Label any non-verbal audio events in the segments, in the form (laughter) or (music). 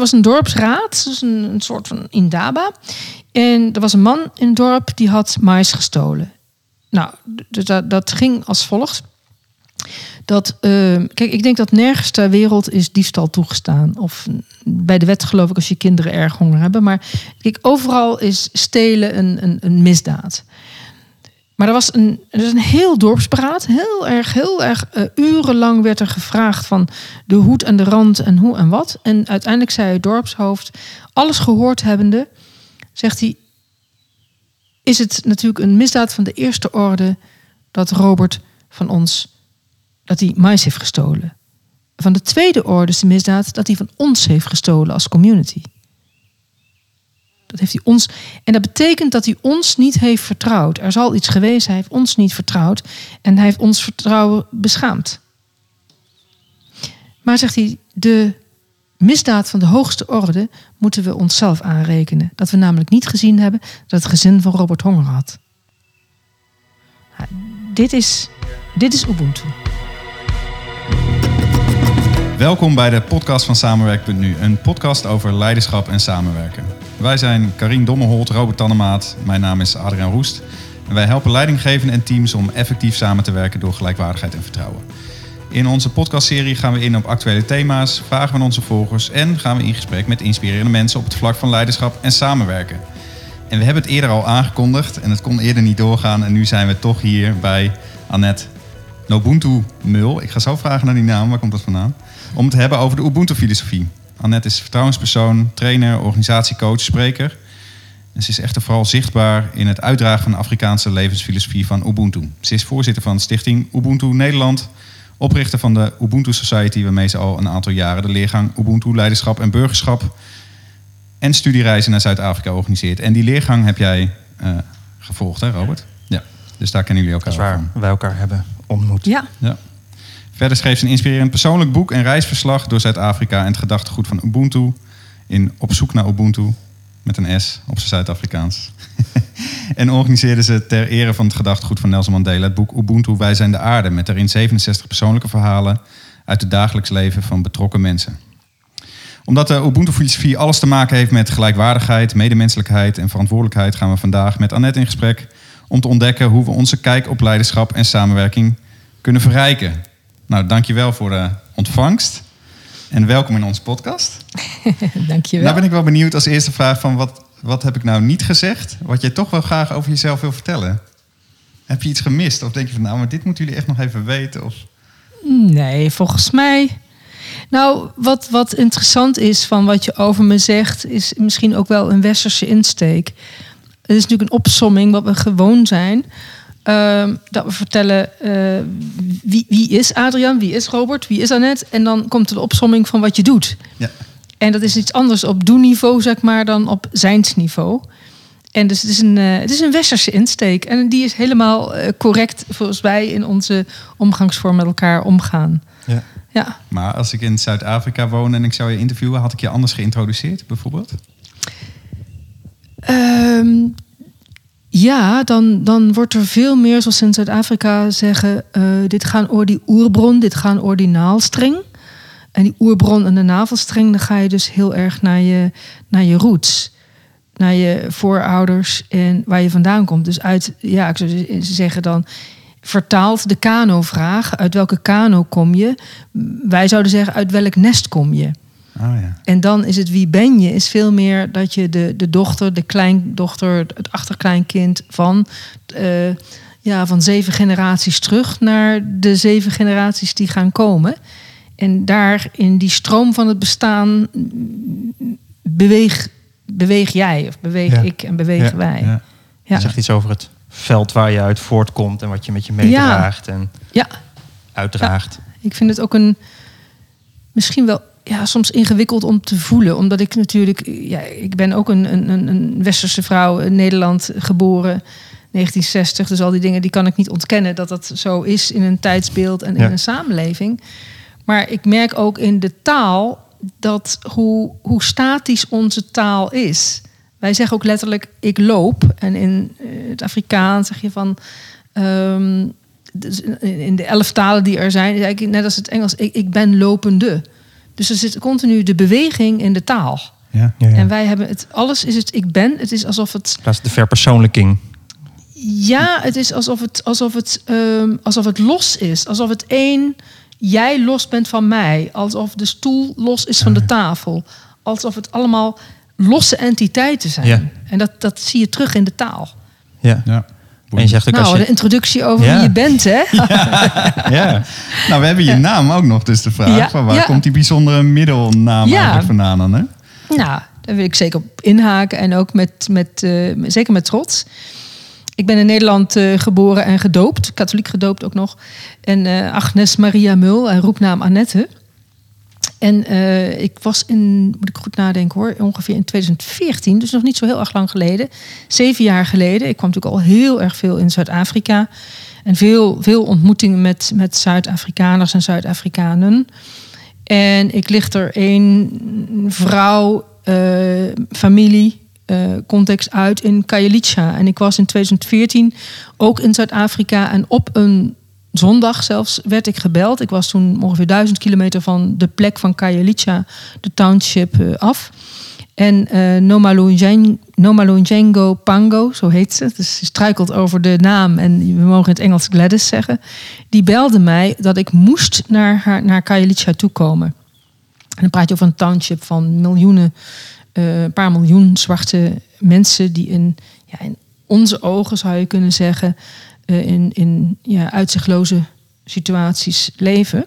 was een dorpsraad, dus een, een soort van indaba. En er was een man in het dorp die had mais gestolen. Nou, dat, dat ging als volgt. Dat, eh, kijk, ik denk dat nergens ter wereld is diefstal toegestaan. Of bij de wet geloof ik als je kinderen erg honger hebben. Maar kijk, overal is stelen een, een, een misdaad. Maar er was een, een heel dorpsberaad. Heel erg, heel erg eh, urenlang werd er gevraagd van de hoed en de rand en hoe en wat. En uiteindelijk zei het dorpshoofd, alles gehoord hebbende, zegt hij, is het natuurlijk een misdaad van de eerste orde dat Robert van ons, dat hij mais heeft gestolen. Van de tweede orde is de misdaad dat hij van ons heeft gestolen als community. Dat heeft hij ons. En dat betekent dat hij ons niet heeft vertrouwd. Er zal iets geweest, hij heeft ons niet vertrouwd. En hij heeft ons vertrouwen beschaamd. Maar zegt hij, de misdaad van de hoogste orde moeten we onszelf aanrekenen. Dat we namelijk niet gezien hebben dat het gezin van Robert honger had. Nou, dit is, dit is Ubuntu. Welkom bij de podcast van Samenwerk.nu, een podcast over leiderschap en samenwerken. Wij zijn Karin Dommelholt, Robert Tannemaat, mijn naam is Adriaan Roest. En wij helpen leidinggevenden en teams om effectief samen te werken door gelijkwaardigheid en vertrouwen. In onze podcastserie gaan we in op actuele thema's, vragen aan onze volgers en gaan we in gesprek met inspirerende mensen op het vlak van leiderschap en samenwerken. En we hebben het eerder al aangekondigd en het kon eerder niet doorgaan en nu zijn we toch hier bij Annette Nobuntu Mul. Ik ga zo vragen naar die naam, waar komt dat vandaan? Om het te hebben over de Ubuntu-filosofie. Annette is vertrouwenspersoon, trainer, organisatiecoach, spreker. En ze is echter vooral zichtbaar in het uitdragen van de Afrikaanse levensfilosofie van Ubuntu. Ze is voorzitter van de stichting Ubuntu Nederland, oprichter van de Ubuntu Society, waarmee ze al een aantal jaren de leergang Ubuntu Leiderschap en Burgerschap en studiereizen naar Zuid-Afrika organiseert. En die leergang heb jij eh, gevolgd, hè Robert? Ja. Dus daar kennen jullie Dat elkaar is ook waar van. wij elkaar hebben ontmoet. Ja, Ja. Verder schreef ze een inspirerend persoonlijk boek en reisverslag door Zuid-Afrika en het gedachtegoed van Ubuntu in Op zoek naar Ubuntu met een S op zijn Zuid-Afrikaans. (laughs) en organiseerde ze ter ere van het gedachtegoed van Nelson Mandela het boek Ubuntu Wij zijn de aarde met daarin 67 persoonlijke verhalen uit het dagelijks leven van betrokken mensen. Omdat de Ubuntu-filosofie alles te maken heeft met gelijkwaardigheid, medemenselijkheid en verantwoordelijkheid, gaan we vandaag met Annette in gesprek om te ontdekken hoe we onze kijk op leiderschap en samenwerking kunnen verrijken. Nou, dankjewel voor de ontvangst en welkom in onze podcast. (laughs) dankjewel. Nou ben ik wel benieuwd als eerste vraag van wat, wat heb ik nou niet gezegd, wat jij toch wel graag over jezelf wil vertellen? Heb je iets gemist of denk je van nou, maar dit moeten jullie echt nog even weten? Of... Nee, volgens mij. Nou, wat, wat interessant is van wat je over me zegt, is misschien ook wel een westerse insteek. Het is natuurlijk een opsomming wat we gewoon zijn. Ehm, dat we vertellen eh, wie, wie is Adriaan, wie is Robert, wie is Annette. En dan komt er de opsomming van wat je doet. Ja. En dat is iets anders op doeniveau, zeg maar, dan op zijnsniveau. En dus het is een, eh, het is een westerse insteek. En die is helemaal eh, correct volgens wij in onze omgangsvorm met elkaar omgaan. Ja. Ja. Maar als ik in Zuid-Afrika woon en ik zou je interviewen, had ik je anders geïntroduceerd bijvoorbeeld? Ehm, ja, dan, dan wordt er veel meer, zoals ze in Zuid-Afrika zeggen, eh, dit gaan oor die oerbron, dit gaan oor die naalstreng. En die oerbron en de navelstreng, dan ga je dus heel erg naar je, naar je roots. Naar je voorouders en waar je vandaan komt. Dus uit, ja, ik zou zeggen dan, vertaald de kano-vraag. Uit welke kano kom je? Wij zouden zeggen, uit welk nest kom je? Ah ja. En dan is het wie ben je, is veel meer dat je de, de dochter, de kleindochter, het achterkleinkind van, eh, ja, van zeven generaties terug naar de zeven generaties die gaan komen. En daar in die stroom van het bestaan beweeg, beweeg jij, of beweeg Ja. ik en bewegen Ja. wij. ja. Ja. Je zegt iets over het veld waar je uit voortkomt en wat je met je meedraagt en ja, uitdraagt. Ik vind het ook een misschien wel ja, soms ingewikkeld om te voelen. Omdat ik natuurlijk, ja, ik ben ook een, een, een- westerse vrouw in Nederland geboren. 1960, dus al die dingen die kan ik niet ontkennen dat dat zo is in een tijdsbeeld en in Ja. een samenleving. Maar ik merk ook in de taal dat hoe, hoe statisch onze taal is. Wij zeggen ook letterlijk ik loop. En in eh, het Afrikaans zeg je van ehm, dus in in de elf talen die er zijn, is eigenlijk net als het Engels, ik, ik ben lopende. Dus er zit continu de beweging in de taal. Ja. Ja, ja. En wij hebben het, alles is het ik ben. Het is alsof het, Dat is de verpersoonlijking. ja, het is alsof het, alsof het, ehm, alsof het los is. Alsof het één, jij los bent van mij. Alsof de stoel los is van de tafel. Alsof het allemaal losse entiteiten zijn. Ja. En dat, dat zie je terug in de taal. Ja. Ja. En je zegt ook Nou, als introductie over Ja. wie je bent, hè? (laughs) Ja. Nou, we hebben je naam ook nog, dus de vraag. Ja, Van waar komt die bijzondere middelnaam eigenlijk vandaan dan? Hè? Nou, daar wil ik zeker op inhaken en ook met, met eh, zeker met trots. Ik ben in Nederland eh, geboren en gedoopt, katholiek gedoopt ook nog. En eh, Agnes Maria Mul, en roepnaam Annette. En eh, ik was in, moet ik goed nadenken hoor, ongeveer in 2014, dus nog niet zo heel erg lang geleden. Zeven jaar geleden. Ik kwam natuurlijk al heel erg veel in Zuid-Afrika. En veel, veel ontmoetingen met, met Zuid-Afrikaners en Zuid-Afrikanen. En ik licht er één vrouw, eh, familie, eh, context uit in Kajelica. En ik was in 2014 ook in Zuid-Afrika. En op een zondag zelfs werd ik gebeld. Ik was toen ongeveer duizend kilometer van de plek van Kajelica, de township, eh, af. En Nomalunjengo Pango, zo heet ze. Dus ze struikelt over de naam en we mogen in het Engels Gladys zeggen. Die belde mij dat ik moest naar, haar, naar Kajelica toe komen. En dan praat je over een township van miljoenen, eh, een paar miljoen zwarte mensen die in, ja, in onze ogen zou je kunnen zeggen, in, in ja, uitzichtloze situaties leven.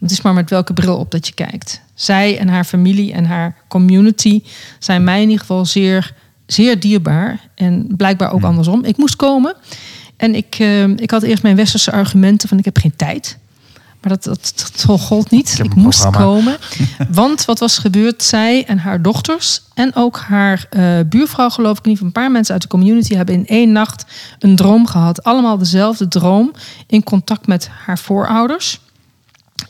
Het is maar met welke bril op dat je kijkt. Zij en haar familie en haar community zijn mij in ieder geval zeer, zeer dierbaar. En blijkbaar ook andersom. Ik moest komen. En ik, eh, ik had eerst mijn westerse argumenten van ik heb geen tijd. Maar dat, dat, dat gold niet. Ik, moest programma. komen. (laughs) Want wat was gebeurd? Zij en haar dochters en ook haar eh, buurvrouw, geloof ik, geval een paar mensen uit de community hebben in één nacht een droom gehad. Allemaal dezelfde droom in contact met haar voorouders.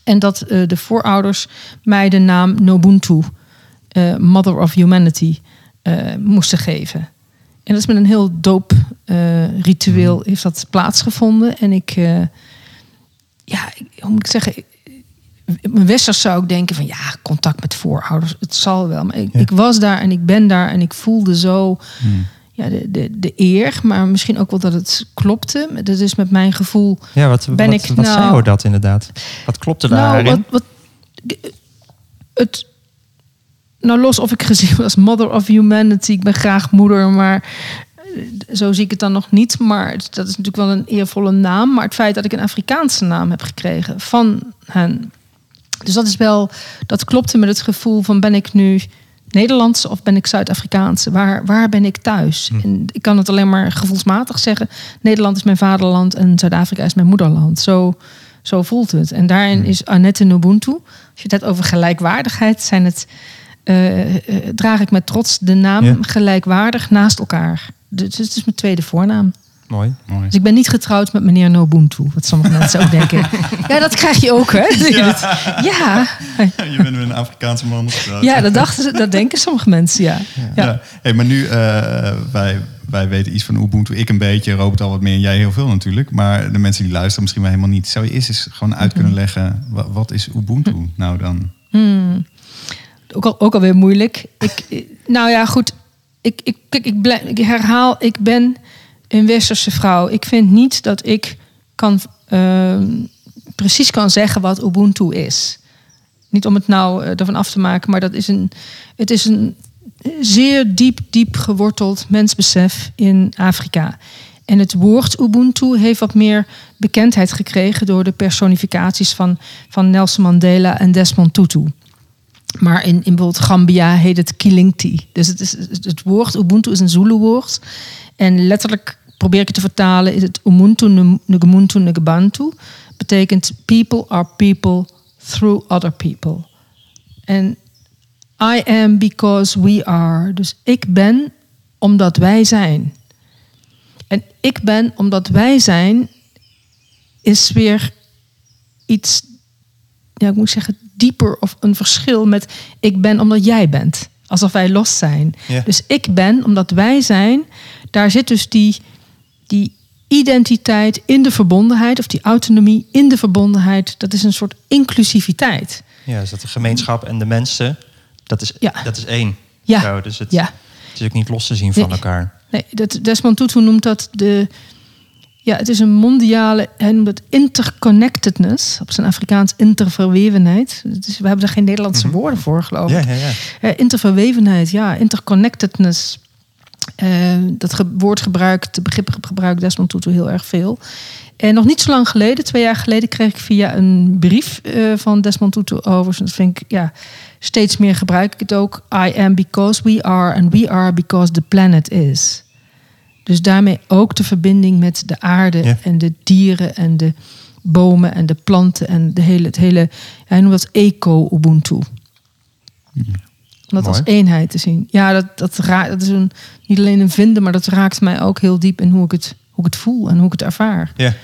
En dat eh, de voorouders mij de naam Nobuntu, eh, Mother of Humanity, moesten geven. En dat is met een heel doop ritueel heeft dat plaatsgevonden. En ik, ja, hoe moet ik zeggen, mijn westers zou ik denken van ja, contact met voorouders, het zal wel. Maar ik, Ja. ik was daar en ik ben daar en ik voelde zo ja, de, de, de eer, maar misschien ook wel dat het klopte. Dat is met mijn gevoel Ja, wat, Ben wat, ik wat nou- zei dat inderdaad? Wat klopte daarin? nou, wat, wat, het, nou, los of ik gezien was mother of humanity, ik ben graag moeder, maar zo zie ik het dan nog niet. Maar dat is natuurlijk wel een eervolle naam. Maar het feit dat ik een Afrikaanse naam heb gekregen van hen. Dus dat is wel, dat klopte met het gevoel van ben ik nu Nederlands of ben ik Zuid-Afrikaanse? Waar, waar ben ik thuis? En ik kan het alleen maar gevoelsmatig zeggen. Nederland is mijn vaderland en Zuid-Afrika is mijn moederland. Zo, zo voelt het. En daarin is Annette Nobuntu. Als je het hebt over gelijkwaardigheid, zijn het, eh, eh, draag ik met trots de naam Ja. gelijkwaardig naast elkaar. Dus het is mijn tweede voornaam. Mooi. Mooi. Dus ik ben niet getrouwd met meneer Nobuntu. Wat sommige mensen ook denken. (laughs) Ja, dat krijg je ook, hè? Ja, (laughs) ja. Je bent met een Afrikaanse man getrouwd. ja dat, dachten ze, dat denken sommige mensen, ja. ja. Ja. Hey, maar nu, eh, wij, wij weten iets van Ubuntu. Ik een beetje, Robert al wat meer en jij heel veel natuurlijk. Maar de mensen die luisteren misschien wel helemaal niet. Zou je eerst eens gewoon uit kunnen leggen, wa- wat is Ubuntu nou dan? Ook, al, ook alweer moeilijk. Ik, nou ja, goed. Ik, ik, ik herhaal, ik ben een westerse vrouw. Ik vind niet dat ik kan, ehm, precies kan zeggen wat Ubuntu is. Niet om het nou eh, ervan af te maken, maar dat is een, het is een zeer diep, diep geworteld mensbesef in Afrika. En het woord Ubuntu heeft wat meer bekendheid gekregen door de personificaties van, van Nelson Mandela en Desmond Tutu. Maar in, in bijvoorbeeld Gambia heet het Kilingti. Dus het, is, het woord Ubuntu is een Zulu-woord. En letterlijk probeer ik het te vertalen, is het Ubuntu Ngumuntu Ngubantu. Betekent people are people through other people. En I am because we are. Dus ik ben omdat wij zijn. En ik ben omdat wij zijn is weer iets, ja, ik moet zeggen, dieper of een verschil met ik ben omdat jij bent. Alsof wij los zijn. Ja. Dus ik ben omdat wij zijn. Daar zit dus die, die identiteit in de verbondenheid, of die autonomie in de verbondenheid. Dat is een soort inclusiviteit. Ja, dus dat de gemeenschap en de mensen, dat is, Ja. dat is één. Ja. Zo, dus het, Ja, het is ook niet los te zien van Nee. elkaar. nee, dat, Desmond Tutu noemt dat de... Ja, het is een mondiale... Hij noemt het interconnectedness. Op zijn Afrikaans interverwevenheid. We hebben er geen Nederlandse woorden voor, geloof ik. Ja, ja, ja. Eh, interverwevenheid, ja, interconnectedness. Eh, dat ge- woord gebruikt, de begrip gebruikt Desmond Tutu heel erg veel. En nog niet zo lang geleden, twee jaar geleden, kreeg ik via een brief eh, van Desmond Tutu over. Dat vind ik, ja, steeds meer gebruik ik het ook. I am because we are and we are because the planet is. Dus daarmee ook de verbinding met de aarde Ja. en de dieren en de bomen en de planten en de hele, het hele, hij noemt dat eco-ubuntu. Om dat Mooi. als eenheid te zien. Ja, dat, dat, raakt, dat is een, niet alleen een vinden, maar dat raakt mij ook heel diep in hoe ik het, hoe ik het voel en hoe ik het ervaar. Ja.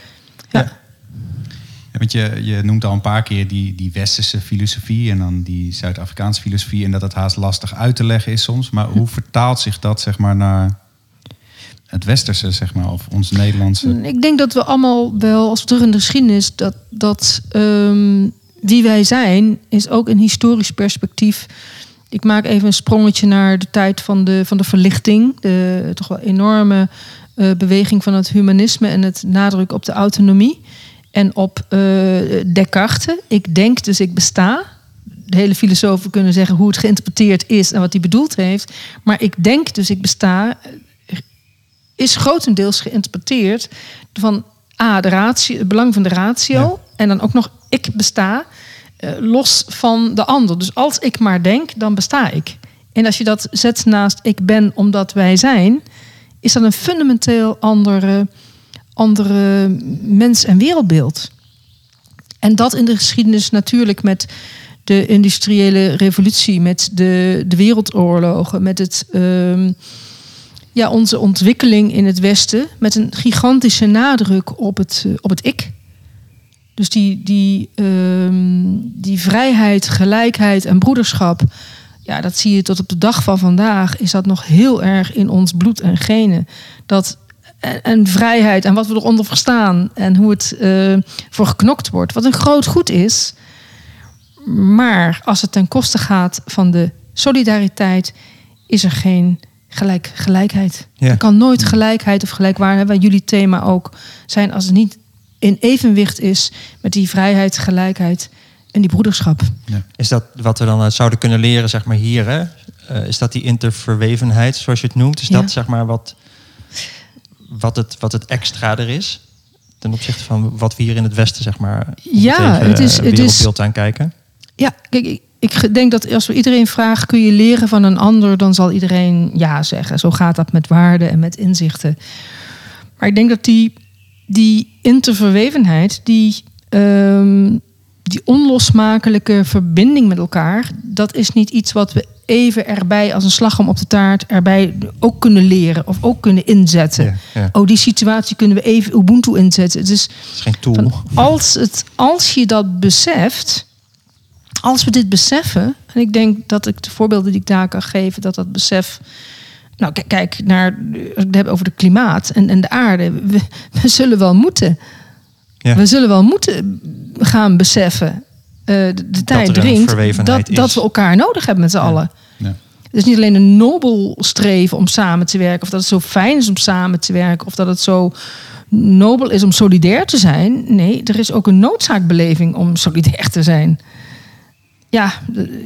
Ja. Ja, want je, je noemt al een paar keer die, die westerse filosofie en dan die Zuid-Afrikaanse filosofie. En dat het haast lastig uit te leggen is soms. Maar hoe vertaalt zich dat zeg maar naar het westerse, zeg maar, of ons Nederlandse? Ik denk dat we allemaal wel, als we terug in de geschiedenis, dat, dat ehm, wie wij zijn, is ook een historisch perspectief. Ik maak even een sprongetje naar de tijd van de, van de verlichting. De toch wel enorme eh, beweging van het humanisme en het nadruk op de autonomie. En op eh, Descartes. Ik denk, dus ik besta. De hele filosofen kunnen zeggen hoe het geïnterpreteerd is en wat hij bedoeld heeft. Maar ik denk, dus ik besta is grotendeels geïnterpreteerd van A, de ratio, het belang van de ratio. Ja. En dan ook nog ik besta, eh, los van de ander. Dus als ik maar denk, dan besta ik. En als je dat zet naast ik ben omdat wij zijn, is dat een fundamenteel andere, andere mens- en wereldbeeld. En dat in de geschiedenis natuurlijk met de industriële revolutie, met de, de wereldoorlogen, met het, ehm, ja, onze ontwikkeling in het Westen, met een gigantische nadruk op het, eh, op het ik. Dus die, die, ehm, die vrijheid, gelijkheid en broederschap, ja, dat zie je tot op de dag van vandaag, is dat nog heel erg in ons bloed en genen. Dat en, vrijheid en wat we eronder verstaan en hoe het eh, voor geknokt wordt. Wat een groot goed is. Maar als het ten koste gaat van de solidariteit, is er geen gelijk, gelijkheid. Ja. Er kan nooit gelijkheid of gelijkwaardigheid, waar jullie thema ook zijn, als het niet in evenwicht is met die vrijheid, gelijkheid en die broederschap. Is dat wat we dan eh, zouden kunnen leren, zeg maar hier? Hè? Eh, is dat die interverwevenheid, zoals je het noemt? Is Ja. dat zeg maar wat, wat, het, wat het extra er is? Ten opzichte van wat we hier in het Westen, zeg maar, Ja, tegen, het is- eh, het is- wereldbeeld aankijken? Ja, kijk, ik, denk dat als we iedereen vragen, kun je leren van een ander, dan zal iedereen ja zeggen. Zo gaat dat met waarden en met inzichten. Maar ik denk dat die, die interverwevenheid, die, ehm, die onlosmakelijke verbinding met elkaar, dat is niet iets wat we even erbij als een slagroom op de taart erbij ook kunnen leren of ook kunnen inzetten. Ja, ja. Oh, die situatie kunnen we even Ubuntu inzetten. Het is Het is geen tool. van als, het, als je dat beseft, als we dit beseffen, en ik denk dat ik de voorbeelden die ik daar kan geven, dat dat besef. Nou, kijk naar we hebben over het klimaat en, en de aarde. We, we zullen wel moeten. Ja. We zullen wel moeten gaan beseffen. eh, de, de tijd dringt dat, dat we elkaar nodig hebben met z'n allen. Ja. Het is niet alleen een nobel streven om samen te werken, of dat het zo fijn is om samen te werken, of dat het zo nobel is om solidair te zijn. Nee, er is ook een noodzaakbeleving om solidair te zijn. Ja,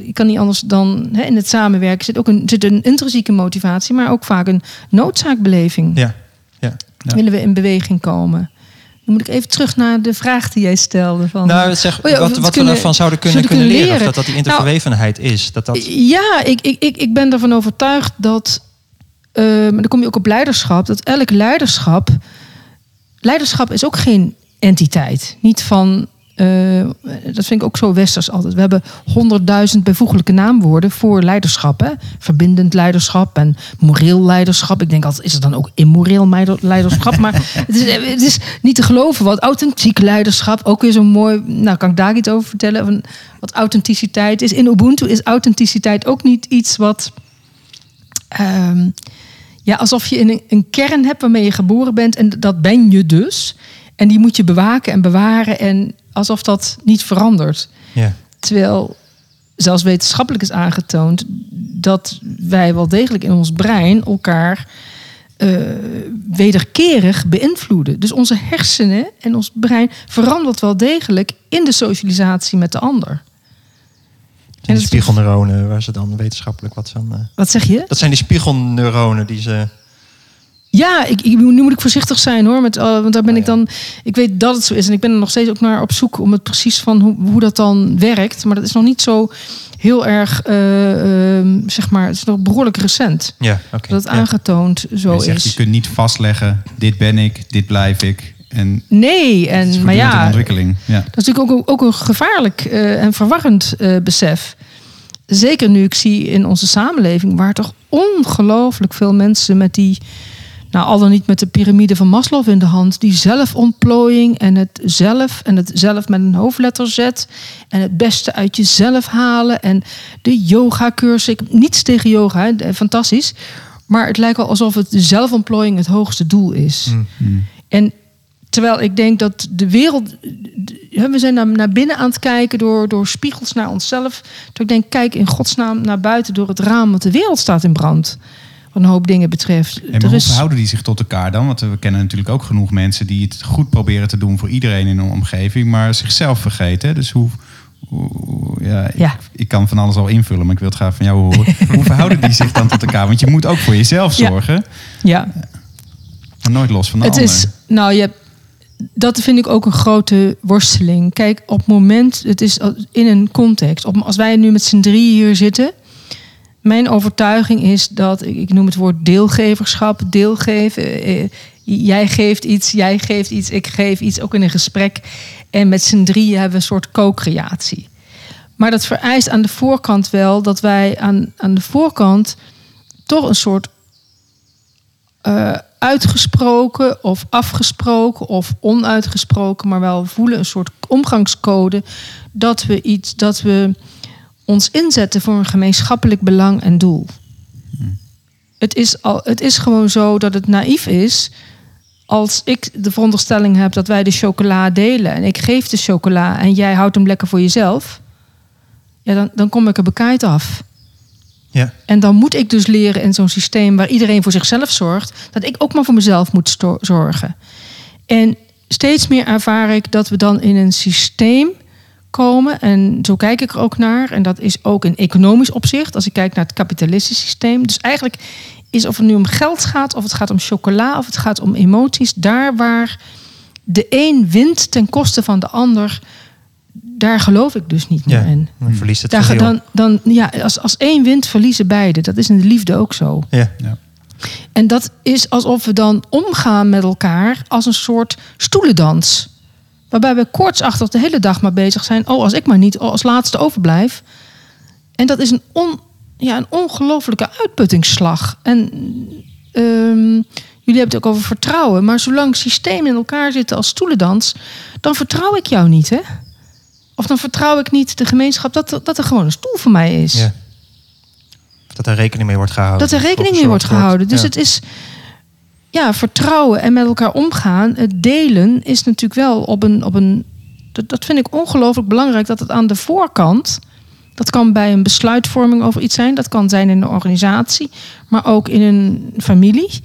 ik kan niet anders dan hè, in het samenwerken zit ook een, zit een intrinsieke motivatie, maar ook vaak een noodzaakbeleving. Ja, ja. Ja. Willen we in beweging komen? Dan moet ik even terug naar de vraag die jij stelde. Van, Nou, zeg, Oh ja, wat, wat wat kunnen- we daarvan zouden kunnen, kunnen kunnen leren. Of dat dat die interverwevenheid is. Dat dat, Ja, ik, ik, ik, ik ben ervan overtuigd dat. maar dan kom je ook op leiderschap. Dat elk leiderschap. Leiderschap is ook geen entiteit. Niet van. Eh, dat vind ik ook zo westers altijd. We hebben honderdduizend bijvoeglijke naamwoorden voor leiderschap. Hè? Verbindend leiderschap en moreel leiderschap. Ik denk altijd, is het dan ook immoreel leiderschap? Maar het is, het is niet te geloven. Wat authentiek leiderschap, ook weer zo mooi. Nou, kan ik daar iets over vertellen? Wat authenticiteit is. In Ubuntu is authenticiteit ook niet iets wat... ehm, ja, alsof je een, een kern hebt waarmee je geboren bent. En dat ben je dus. En die moet je bewaken en bewaren. En alsof dat niet verandert. ja. Terwijl zelfs wetenschappelijk is aangetoond dat wij wel degelijk in ons brein elkaar eh, wederkerig beïnvloeden. Dus onze hersenen en ons brein verandert wel degelijk in de socialisatie met de ander. En is- spiegelneuronen, waar ze dan wetenschappelijk wat van... eh, Wat zeg je? dat zijn die spiegelneuronen die ze... Ja, ik, ik, nu moet ik voorzichtig zijn hoor. Met, eh, want daar ben Ah, ik dan. Ik weet dat het zo is. En ik ben er nog steeds ook naar op zoek om het precies van hoe, hoe dat dan werkt. Maar dat is nog niet zo heel erg, eh, ehm, zeg maar, het is nog behoorlijk recent. Ja. Dat het Ja. aangetoond zo je zegt, je is. kunt niet vastleggen, dit ben ik, dit blijf ik. En Nee, en, maar ja, een ontwikkeling. Ja. Dat is natuurlijk ook, ook een gevaarlijk eh, en verwarrend besef. Zeker nu ik zie in onze samenleving, waar toch ongelooflijk veel mensen met die, nou al dan niet met de piramide van Maslow in de hand, die zelfontplooiing en het zelf en het zelf met een hoofdletter Z en het beste uit jezelf halen en de yoga-cursus. Ik heb niets tegen yoga, hè, eh, fantastisch. Maar het lijkt wel alsof het de zelfontplooiing het hoogste doel is. En terwijl ik denk dat de wereld. We zijn naar, naar binnen aan het kijken door, door spiegels naar onszelf. Dat ik denk, kijk in godsnaam naar buiten door het raam, want de wereld staat in brand. Een hoop dingen betreft. En hoe is, verhouden die zich tot elkaar dan? Want we kennen natuurlijk ook genoeg mensen die het goed proberen te doen voor iedereen in hun omgeving, maar zichzelf vergeten. Dus hoe. ja, ik, Ja. ik kan van alles al invullen, maar ik wil het graag van jou horen. (laughs) hoe verhouden die zich dan tot elkaar? Want je moet ook voor jezelf zorgen, ja, maar nooit los van de het ander. is. Nou, je, dat vind ik ook een grote worsteling. Kijk, op het moment, het is in een context. Op, als wij nu met z'n drieën hier zitten. Mijn overtuiging is dat, ik noem het woord deelgeverschap, deelgeven. eh, eh, Jij geeft iets, jij geeft iets, ik geef iets, ook in een gesprek. En met z'n drieën hebben we een soort co-creatie. Maar dat vereist aan de voorkant wel dat wij aan, aan de voorkant toch een soort eh, uitgesproken of afgesproken of onuitgesproken, maar wel voelen een soort omgangscode dat we iets dat we ons inzetten voor een gemeenschappelijk belang en doel. Het, is al, het is gewoon zo dat het naïef is als ik de veronderstelling heb dat wij de chocola delen en ik geef de chocola en jij houdt hem lekker voor jezelf, ja, dan, dan kom ik er bekijkt af. Ja. En dan moet ik dus leren in zo'n systeem waar iedereen voor zichzelf zorgt, dat ik ook maar voor mezelf moet zorgen. En steeds meer ervaar ik dat we dan in een systeem komen, en zo kijk ik er ook naar, en dat is ook in economisch opzicht, als ik kijk naar het kapitalistisch systeem. Dus eigenlijk is of het nu om geld gaat, of het gaat om chocola, of het gaat om emoties, daar waar de een wint ten koste van de ander, daar geloof ik dus niet Ja, meer in. dan verliest het Daar, dan, dan, ja, als, als één wint, verliezen beide. Dat is in de liefde ook zo. Ja. Ja. En dat is alsof we dan omgaan met elkaar als een soort stoelendans. Waarbij we koortsachtig de hele dag maar bezig zijn. Oh, als ik maar niet als laatste overblijf. En dat is een, on, ja, een ongelofelijke uitputtingsslag. En ehm, jullie hebben het ook over vertrouwen. Maar zolang systemen in elkaar zitten als stoelendans... dan vertrouw ik jou niet, hè? Of dan vertrouw ik niet de gemeenschap dat er, dat er gewoon een stoel voor mij is. Ja. Dat er rekening mee wordt gehouden. Dat er rekening mee wordt gehouden. Dus Ja. het is ja, vertrouwen en met elkaar omgaan. Het delen is natuurlijk wel op een. Op een dat, dat vind ik ongelooflijk belangrijk dat het aan de voorkant. Dat kan bij een besluitvorming over iets zijn. Dat kan zijn in een organisatie. Maar ook in een familie.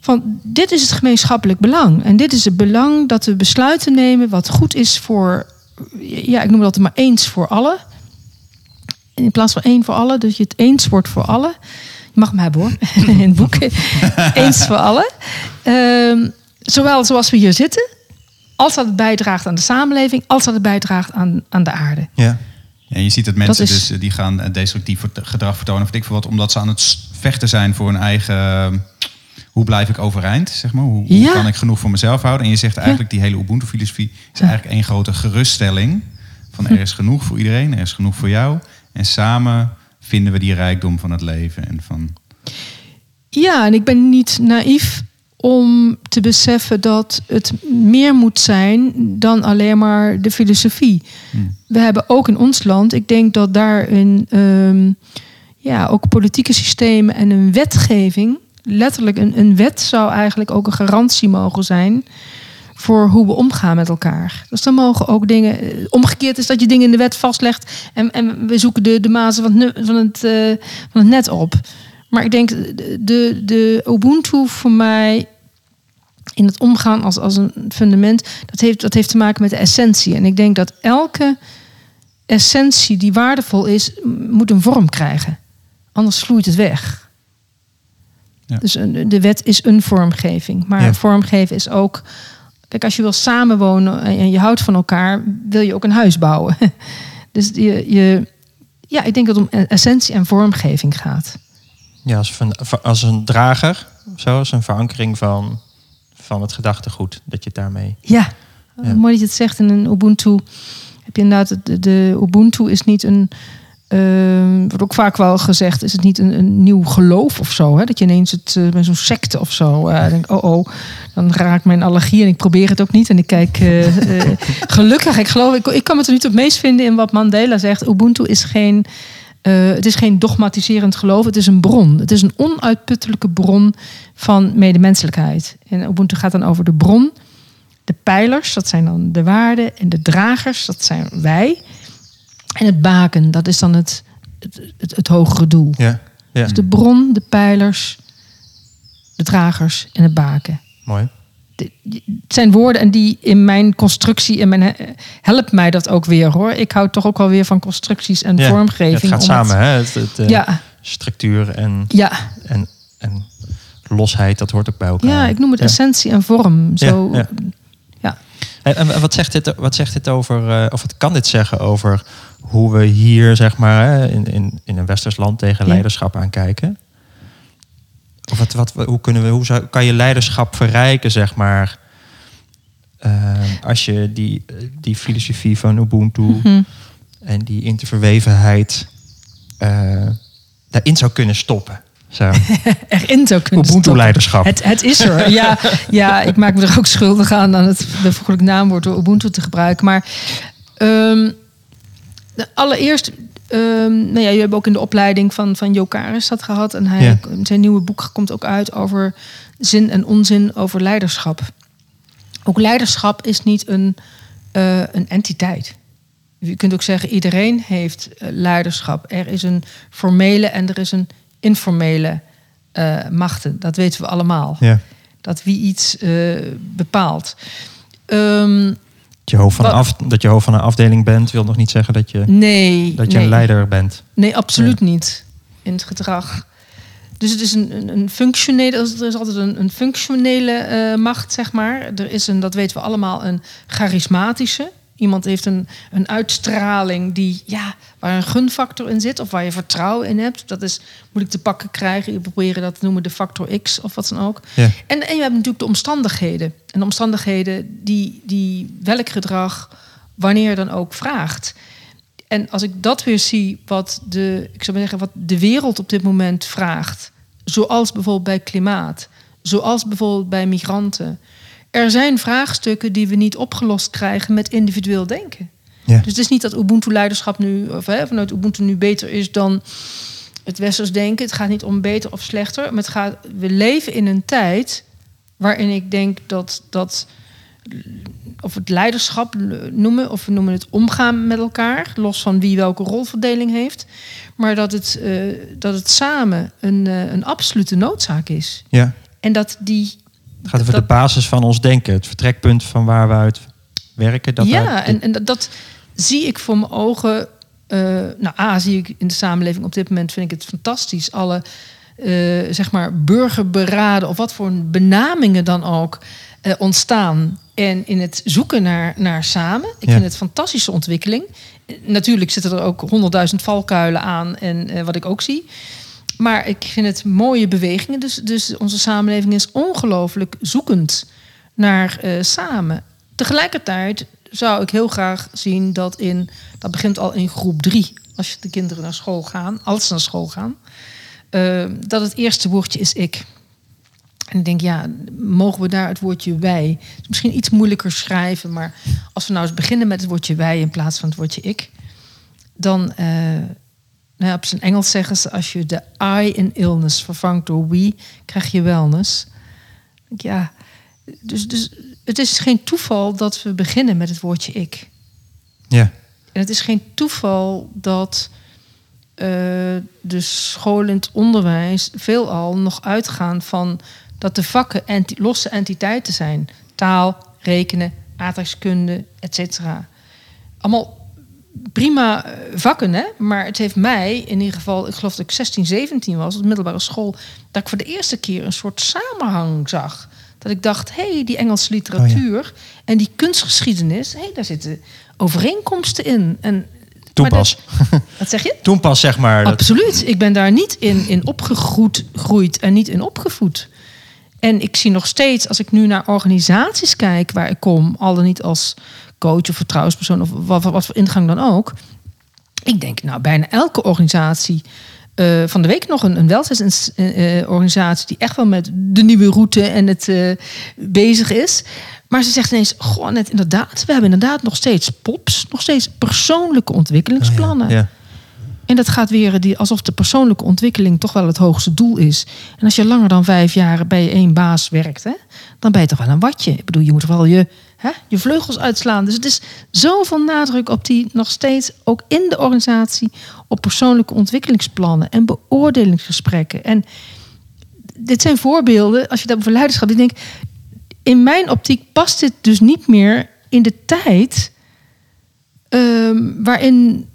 Van dit is het gemeenschappelijk belang. En dit is het belang dat we besluiten nemen wat goed is voor. Ja, ik noem dat maar eens voor allen. In plaats van één voor allen. Dus je het eens wordt voor allen. Mag hem hebben hoor. (laughs) In het boek. (laughs) eens voor allen. Ehm, zowel zoals we hier zitten. Als dat het bijdraagt aan de samenleving. Als dat het bijdraagt aan, aan de aarde. Ja. En je ziet dat mensen Dat is- dus eh, die gaan eh, destructief gedrag vertonen of ik veel wat, omdat ze aan het vechten zijn voor hun eigen. eh, Hoe blijf ik overeind? Zeg maar? Hoe, hoe Ja. kan ik genoeg voor mezelf houden? En je zegt eigenlijk die hele Ubuntu-filosofie is Ja. eigenlijk één grote geruststelling. Van er is genoeg voor iedereen, er is genoeg voor jou. En samen vinden we die rijkdom van het leven. En van, Ja, en ik ben niet naïef om te beseffen dat het meer moet zijn dan alleen maar de filosofie. We hebben ook in ons land, ik denk dat daar een, ehm, ja, ook politieke systemen en een wetgeving, letterlijk een, een wet zou eigenlijk ook een garantie mogen zijn. Voor hoe we omgaan met elkaar. Dus dan mogen ook dingen. Omgekeerd is dat je dingen in de wet vastlegt en, en we zoeken de, de mazen van het, van, het, eh, van het net op. Maar ik denk de, de, Ubuntu voor mij in het omgaan als, als een fundament, dat heeft, dat heeft te maken met de essentie. En ik denk dat elke essentie die waardevol is, moet een vorm krijgen. Anders vloeit het weg. Ja. Dus een- de wet is een vormgeving. Maar Ja. vormgeven is ook. Kijk, als je wil samenwonen en je houdt van elkaar, wil je ook een huis bouwen. (laughs) Dus je, je, ja, ik denk dat het om essentie en vormgeving gaat. Ja, als, van, als een drager, zo, als een verankering van, van het gedachtegoed. Dat je daarmee. Ja, Ja. mooi dat je het zegt. In een Ubuntu heb je inderdaad, de Ubuntu is niet een, ehm, wordt ook vaak wel gezegd, is het niet een, een nieuw geloof of zo? Hè? Dat je ineens het met zo'n secte of zo eh, denkt, oh oh, dan raakt mijn allergie en ik probeer het ook niet. En ik kijk, eh, (laughs) gelukkig, ik geloof, ik, ik kan me er niet op meest vinden in wat Mandela zegt. Ubuntu is geen, het is geen dogmatiserend geloof, het is een bron. Het is een onuitputtelijke bron van medemenselijkheid. En Ubuntu gaat dan over de bron, de pijlers, dat zijn dan de waarden. En de dragers, dat zijn wij. En het baken, dat is dan het, het, het, het hogere doel. Ja, ja. Dus de bron, de pijlers, de dragers en het baken. mooi. De- Het zijn woorden en die in mijn constructie, in mijn, helpt mij dat ook weer hoor. Ik hou toch ook wel weer van constructies en Ja, vormgeving. Het gaat samen, hè? Het, het, eh, Ja, Structuur en, ja, en, en losheid, dat hoort ook bij elkaar. ja, ik noem het essentie en vorm. Zo, Ja. En, en wat zegt dit, wat zegt dit over, eh, of wat kan dit zeggen over hoe we hier, zeg maar, in, in, in een westers land tegen Ja. leiderschap aankijken? Of wat, wat, hoe, kunnen we, hoe zou, kan je leiderschap verrijken, zeg maar, eh, als je die, die filosofie van Ubuntu Hm. en die interverwevenheid eh, daarin zou kunnen stoppen? Zo. (laughs) erin zou kunnen stoppen. Ubuntu-leiderschap. Het, het is er. Ja, (laughs) ja, ik maak me er ook schuldig aan aan het bijvoorbeeld naamwoord door Ubuntu te gebruiken. Maar ehm, allereerst, ehm nou ja, je hebt ook in de opleiding van, van Jo Karis dat gehad. En hij, Ja. zijn nieuwe boek komt ook uit over zin en onzin over leiderschap. Ook leiderschap is niet een, eh, een entiteit. Je kunt ook zeggen, iedereen heeft eh, leiderschap. Er is een formele en er is een informele eh, machten. Dat weten we allemaal. Ja. Dat wie iets bepaalt. Dat je, hoofd van een af, dat je hoofd van een afdeling bent, wil nog niet zeggen dat je, nee, dat je nee. een leider bent. Nee, absoluut niet. In het gedrag. Dus het is een, een, een functionele, er is altijd een, een functionele eh, macht, zeg maar. Er is een, dat weten we allemaal, een charismatische. Iemand heeft een, een uitstraling die, ja, waar een gunfactor in zit of waar je vertrouwen in hebt. Dat is moeilijk te pakken krijgen. Je proberen dat te noemen de factor X of wat dan ook. Ja. En, en je hebt natuurlijk de omstandigheden. En de omstandigheden die, die welk gedrag wanneer dan ook vraagt. En als ik dat weer zie, wat de, ik zou maar zeggen, wat de wereld op dit moment vraagt, zoals bijvoorbeeld bij klimaat, zoals bijvoorbeeld bij migranten. Er zijn vraagstukken die we niet opgelost krijgen met individueel denken. Ja. Dus het is niet dat Ubuntu-leiderschap nu, of hè, vanuit Ubuntu nu beter is dan het westers denken. Het gaat niet om beter of slechter. Maar het gaat, we leven in een tijd waarin ik denk dat, dat of het leiderschap noemen, of we noemen het omgaan met elkaar, los van wie welke rolverdeling heeft, maar dat het, eh, dat het samen een, eh, een absolute noodzaak is. Ja. En dat die. Het gaat over dat- de basis van ons denken. Het vertrekpunt van waar we uit werken. Dat ja, en, en dat, dat zie ik voor mijn ogen. eh, nou, A, zie ik in de samenleving op dit moment, vind ik het fantastisch. Alle, eh, zeg maar, burgerberaden of wat voor benamingen dan ook eh, ontstaan. En in het zoeken naar, naar samen. Ik Ja. vind het een fantastische ontwikkeling. Natuurlijk zitten er ook honderdduizend valkuilen aan. En wat ik ook zie. Maar ik vind het mooie bewegingen. Dus, dus onze samenleving is ongelooflijk zoekend naar eh, samen. Tegelijkertijd zou ik heel graag zien dat in, dat begint al in groep drie, als de kinderen naar school gaan, als ze naar school gaan, eh, dat het eerste woordje is ik. En ik denk, ja, mogen we daar het woordje wij? Misschien iets moeilijker schrijven, maar als we nou eens beginnen met het woordje wij in plaats van het woordje ik, dan, eh, nou op zijn Engels zeggen ze, als je de I in illness vervangt door we, krijg je wellness. Ja, Dus, dus het is geen toeval dat we beginnen met het woordje ik. Ja. En het is geen toeval dat eh, de scholen in het onderwijs veelal nog uitgaan van dat de vakken enti losse entiteiten zijn. Taal, rekenen, aardrijkskunde, et cetera. Allemaal prima eh, vakken, hè? maar het heeft mij in ieder geval, ik geloof dat ik 16, 17 was, op de middelbare school, dat ik voor de eerste keer een soort samenhang zag. Dat ik dacht, hé, hey, die Engelse literatuur en die kunstgeschiedenis, hé, hey, daar zitten overeenkomsten in. En, Toen pas. dat- (laughs) wat zeg je? Toen pas, zeg maar. Dat, Absoluut. Ik ben daar niet in, in opgegroeid groeid en niet in opgevoed. En ik zie nog steeds, als ik nu naar organisaties kijk waar ik kom, al dan niet als coach of vertrouwenspersoon of wat, voor ingang dan ook. Ik denk, nou, bijna elke organisatie. eh, van de week nog een, een welzijnsorganisatie die echt wel met de nieuwe route en het eh, bezig is. Maar ze zegt ineens, goh, net inderdaad, we hebben inderdaad nog steeds POPs, nog steeds persoonlijke ontwikkelingsplannen. Ja. En dat gaat weer die, alsof de persoonlijke ontwikkeling toch wel het hoogste doel is. En als je langer dan vijf jaar bij één baas werkt, hè, dan ben je toch wel een watje. Ik bedoel, je moet wel je, hè, je vleugels uitslaan. Dus het is zoveel nadruk op die nog steeds, ook in de organisatie, op persoonlijke ontwikkelingsplannen en beoordelingsgesprekken. En dit zijn voorbeelden, als je dat over leiderschap, ik denk, in mijn optiek past dit dus niet meer in de tijd ehm, waarin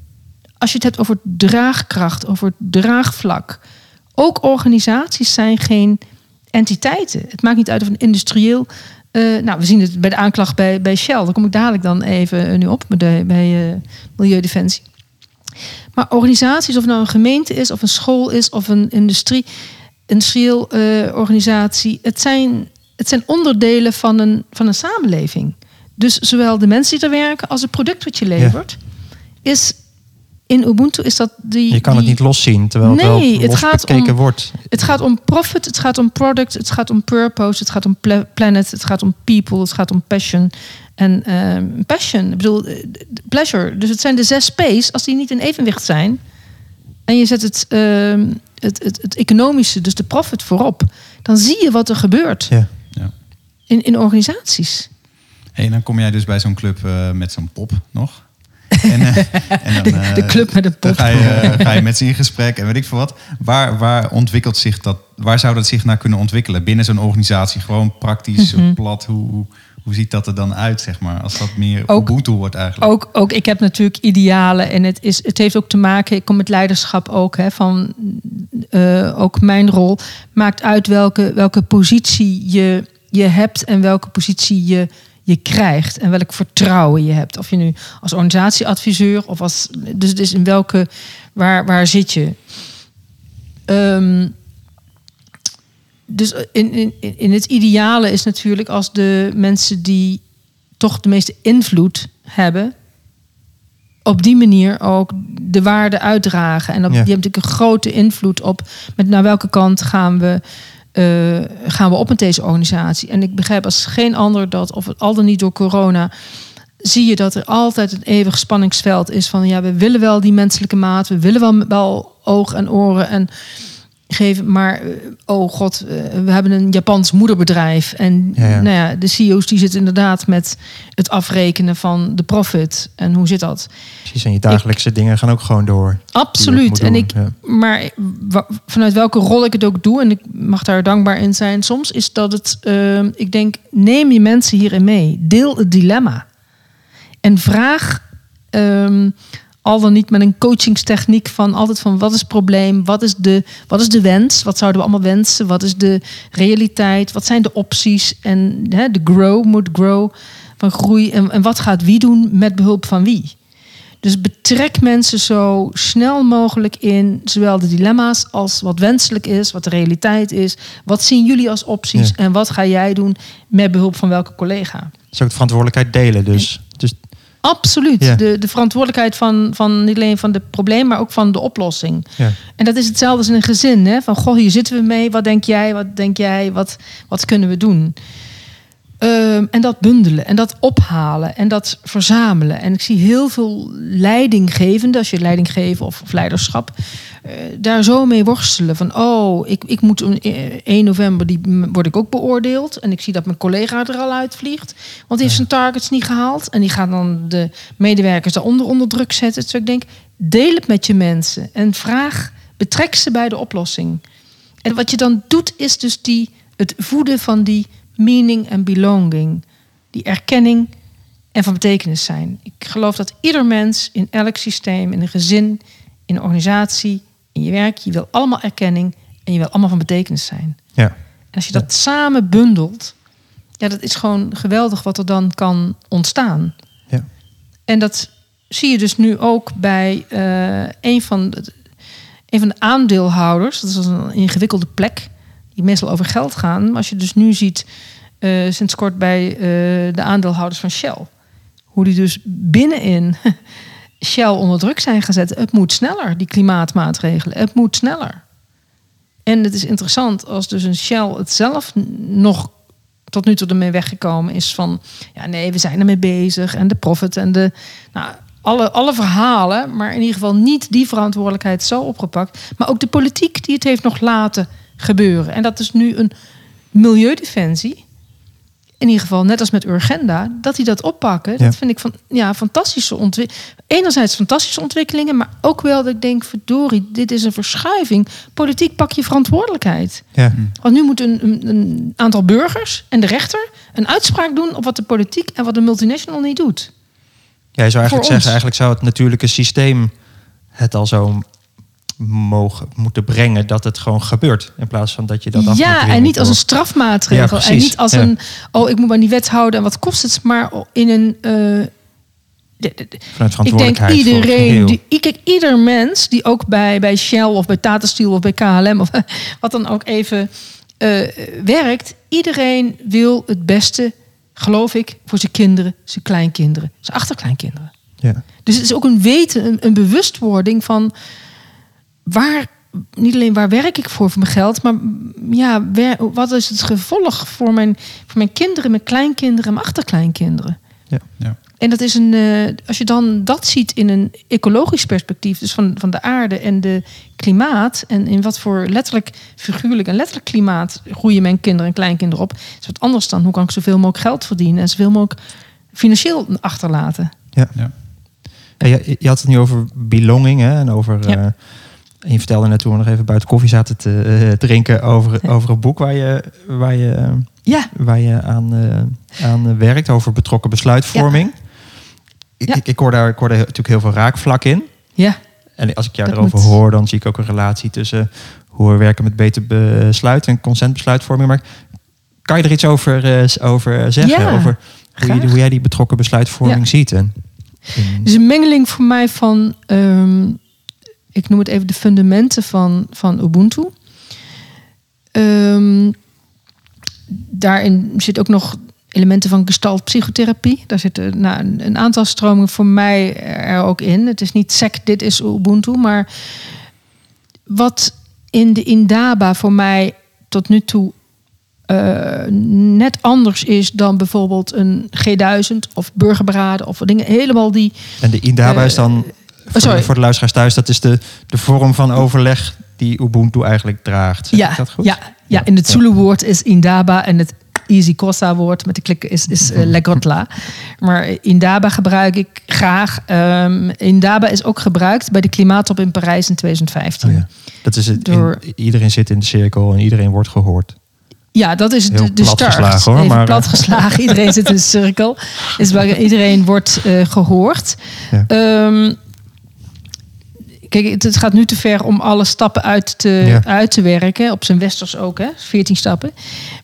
als je het hebt over draagkracht, over draagvlak. Ook organisaties zijn geen entiteiten. Het maakt niet uit of een industrieel. eh, nou, we zien het bij de aanklacht bij, bij Shell. Daar kom ik dadelijk dan even eh, nu op bij, de, bij eh, Milieudefensie. Maar organisaties, of nou een gemeente is, of een school is, of een industrie, industrieel eh, organisatie, het zijn, het zijn onderdelen van een, van een samenleving. Dus zowel de mensen die er werken als het product wat je levert, is in Ubuntu is dat die. Je kan het niet loszien, terwijl het Nee, wel het los gaat bekeken om- wordt. Het gaat om profit, het gaat om product, het gaat om purpose, het gaat om pla- planet, het gaat om people, het gaat om passion. En ehm, passion, ik bedoel, eh, pleasure. Dus het zijn de zes P's. Als die niet in evenwicht zijn en je zet het, ehm, het, het, het economische, dus de profit voorop, dan zie je wat er gebeurt Ja. Ja. in, in organisaties. Hey, en dan kom jij dus bij zo'n club eh, met zo'n pop nog. En, eh, (laughs) en dan, De, eh, de club met een pop. ga je, eh, ga je met ze in gesprek en weet ik veel wat. Waar, waar ontwikkelt zich dat? Waar zou dat zich naar kunnen ontwikkelen binnen zo'n organisatie? Gewoon praktisch, Mhm. plat. Hoe, hoe, ziet dat er dan uit, zeg maar? Als dat meer Ook- Ubuntu wordt eigenlijk. Ook, ook, ik heb natuurlijk idealen en het, is, het heeft ook te maken, ik kom met leiderschap ook, hè, van eh, ook mijn rol, maakt uit welke, welke positie je, je hebt en welke positie je, je krijgt en welk vertrouwen je hebt. Of je nu als organisatieadviseur of als, dus, dus in welke, waar, waar zit je? Ehm, dus in, in, in het ideale is natuurlijk als de mensen die toch de meeste invloed hebben, op die manier ook de waarde uitdragen. En op, Ja. die hebben natuurlijk een grote invloed op met naar welke kant gaan we, eh, gaan we op met deze organisatie. En ik begrijp als geen ander dat, of het al dan niet door corona, zie je dat er altijd een eeuwig spanningsveld is van ja, we willen wel die menselijke maat, we willen wel, wel oog en oren en geven, maar eh, oh god, eh, we hebben een Japans moederbedrijf en Ja, ja. nou ja, de CEO's die zitten inderdaad met het afrekenen van de profit en hoe zit dat? Precies, en je dagelijkse dingen gaan ook gewoon door. Absoluut. En ik, maar vanuit welke rol ik het ook doe, en ik mag daar dankbaar in zijn, soms is dat het, ehm, ik denk, neem je mensen hierin mee. Deel het dilemma. En vraag, ehm, al dan niet met een coachingstechniek van altijd van wat is het probleem, wat is de, wat is de wens, wat zouden we allemaal wensen, wat is de realiteit, wat zijn de opties en hè, de grow moet grow van groei en, en wat gaat wie doen met behulp van wie. Dus betrek mensen zo snel mogelijk in zowel de dilemma's als wat wenselijk is, wat de realiteit is. Wat zien jullie als opties Ja. en wat ga jij doen met behulp van welke collega? Dus ook de verantwoordelijkheid delen. Dus, dus Absoluut. Ja. De, de verantwoordelijkheid van, van niet alleen van het probleem, maar ook van de oplossing. ja. En dat is hetzelfde als in een gezin. Hè? Van, goh, hier zitten we mee. Wat denk jij? Wat denk jij? Wat, wat kunnen we doen? Ehm, en dat bundelen en dat ophalen en dat verzamelen. En ik zie heel veel leidinggevenden, als je leiding geeft of, of leiderschap, daar zo mee worstelen. Van, oh, ik, ik moet eh, 1 november, die word ik ook beoordeeld. En ik zie dat mijn collega er al uitvliegt. Want die heeft zijn targets niet gehaald. En die gaat dan de medewerkers daaronder onder druk zetten. Dus ik denk, deel het met je mensen. En vraag, betrek ze bij de oplossing. En wat je dan doet, is dus die, het voeden van die meaning en belonging. Die erkenning en van betekenis zijn. Ik geloof dat ieder mens in elk systeem, in een gezin, in een organisatie, in je werk, je wil allemaal erkenning en je wil allemaal van betekenis zijn. Ja. En als je dat samen bundelt, ja, dat is gewoon geweldig wat er dan kan ontstaan. Ja. En dat zie je dus nu ook bij eh, een, van de, een van de aandeelhouders. Dat is een ingewikkelde plek, die meestal over geld gaan. Maar als je dus nu ziet, eh, sinds kort bij eh, de aandeelhouders van Shell, hoe die dus binnenin Shell onder druk zijn gezet. Het moet sneller, die klimaatmaatregelen. Het moet sneller. En het is interessant als dus een Shell het zelf nog tot nu toe ermee weggekomen is van... ja, nee, we zijn ermee bezig en de profit en de... Nou, alle, alle verhalen, maar in ieder geval niet die verantwoordelijkheid zo opgepakt. Maar ook de politiek die het heeft nog laten gebeuren. En dat is nu een milieudefensie. In ieder geval, net als met Urgenda, dat die dat oppakken. Ja. Dat vind ik van ja, fantastische ontwikkelingen. Enerzijds fantastische ontwikkelingen, maar ook wel dat ik denk, verdorie, dit is een verschuiving. Politiek pak je verantwoordelijkheid. Ja. Want nu moet een, een, een aantal burgers en de rechter een uitspraak doen op wat de politiek en wat de multinational niet doet. Ja, je zou eigenlijk Voor ons. zeggen, eigenlijk zou het natuurlijke systeem het al zo mogen moeten brengen dat het gewoon gebeurt. In plaats van dat je dat af ja, en niet als een strafmaatregel. Ja, en niet als Ja. een, oh, ik moet maar die wet houden en wat kost het, maar in een. eh, de- de- de- vanuit ik denk verantwoordelijkheid iedereen, die, ik- ieder mens die ook bij, bij Shell of bij Tata Steel of bij KLM of (laughs) wat dan ook even eh, werkt, iedereen wil het beste, geloof ik, voor zijn kinderen, zijn kleinkinderen, zijn achterkleinkinderen. Ja. Dus het is ook een weten, een, een bewustwording van waar, niet alleen waar werk ik voor voor mijn geld, maar mm, ja, wer- wat is het gevolg voor mijn, voor mijn kinderen, mijn kleinkinderen en mijn achterkleinkinderen. Ja. En dat is een, eh, als je dan dat ziet in een ecologisch perspectief, dus van, van de aarde en de klimaat, en in wat voor letterlijk, figuurlijk en letterlijk klimaat groeien mijn kinderen en kleinkinderen op, is wat anders dan hoe kan ik zoveel mogelijk geld verdienen en zoveel mogelijk financieel achterlaten. Ja. Ja. Ja, je, je had het nu over belonging hè, en over. Ja. eh, en je vertelde net toen we nog even buiten koffie zaten te eh, drinken over, (laughs) over een boek waar je, waar je, eh, Ja, waar je aan, eh, aan werkt, over betrokken besluitvorming. Ik, Ja. ik, ik hoor daar ik hoor daar natuurlijk heel veel raakvlak in. ja. En als ik jou erover moet- hoor, dan zie ik ook een relatie tussen hoe we werken met beter besluit en consentbesluitvorming. Maar kan je er iets over, eh, over zeggen? Over hoe, je, hoe jij die betrokken besluitvorming ziet? En, in- Dus een mengeling voor mij van, ehm, ik noem het even de fundamenten van, van Ubuntu. Ehm, daarin zit ook nog elementen van gestalt psychotherapie. Daar zitten nou, een, aantal stromingen voor mij er ook in. Het is niet sec, dit is Ubuntu, maar wat in de Indaba voor mij tot nu toe eh, net anders is dan bijvoorbeeld een G1000 of burgerberaden of dingen helemaal die En de Indaba Eh, is dan, voor, sorry. de, voor de luisteraars thuis, dat is de, de vorm van overleg die Ubuntu eigenlijk draagt. Zeg ik dat goed? Ja, ja, in het Zulu-woord is Indaba en het Easy Kosa-woord met de klikken is, is uh, (laughs) Legotla. Maar Indaba gebruik ik graag. Ehm, Indaba is ook gebruikt bij de klimaattop in Parijs in 2015. Oh ja. Dat is het, in- Door- iedereen zit in de cirkel en iedereen wordt gehoord. Ja, dat is Heel de, de start. platgeslagen, hoor, maar, eh. platgeslagen. Iedereen zit in een (laughs) cirkel. Is waar iedereen wordt eh, gehoord. Ja. Ehm, kijk, het, het gaat nu te ver om alle stappen uit te, Ja. uit te werken. Op zijn westers ook, hè? 14 stappen.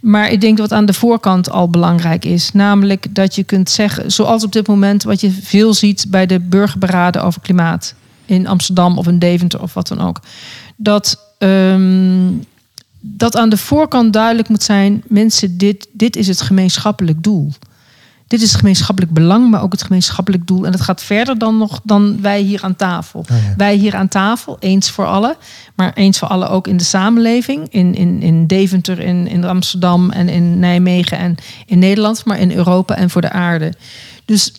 Maar ik denk wat aan de voorkant al belangrijk is. Namelijk dat je kunt zeggen, zoals op dit moment wat je veel ziet bij de burgerberaden over klimaat. In Amsterdam of in Deventer of wat dan ook. Dat, ehm, dat aan de voorkant duidelijk moet zijn: mensen, dit, dit is het gemeenschappelijk doel. Dit is het gemeenschappelijk belang, maar ook het gemeenschappelijk doel. En dat gaat verder dan nog dan wij hier aan tafel. Oh ja. Wij hier aan tafel, eens voor allen. Maar eens voor allen ook in de samenleving. In, in, in Deventer, in, in Amsterdam en in Nijmegen en in Nederland. Maar in Europa en voor de aarde. Dus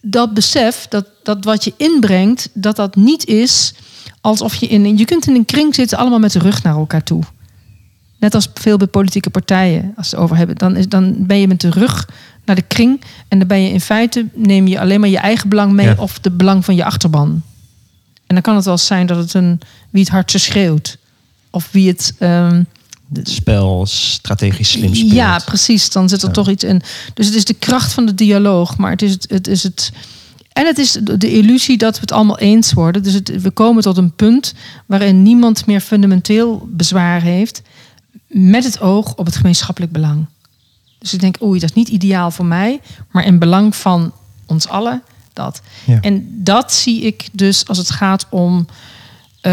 dat besef, dat, dat wat je inbrengt, dat dat niet is alsof je in. Je kunt in een kring zitten, allemaal met de rug naar elkaar toe. Net als veel bij politieke partijen, als ze het over hebben. Dan, is, dan ben je met de rug naar de kring. En dan ben je in feite, neem je alleen maar je eigen belang mee Ja. of de belang van je achterban. En dan kan het wel zijn dat het een wie het hardste schreeuwt. Of wie het. ehm, Het spel strategisch slim speelt. ja, precies. Dan zit er toch iets in. Dus het is de kracht van de dialoog, maar het is het. het, is het en het is de de illusie dat we het allemaal eens worden. Dus het, we komen tot een punt waarin niemand meer fundamenteel bezwaar heeft. Met het oog op het gemeenschappelijk belang. Dus ik denk, oei, dat is niet ideaal voor mij, maar in belang van ons allen dat. Ja. En dat zie ik dus als het gaat om. eh,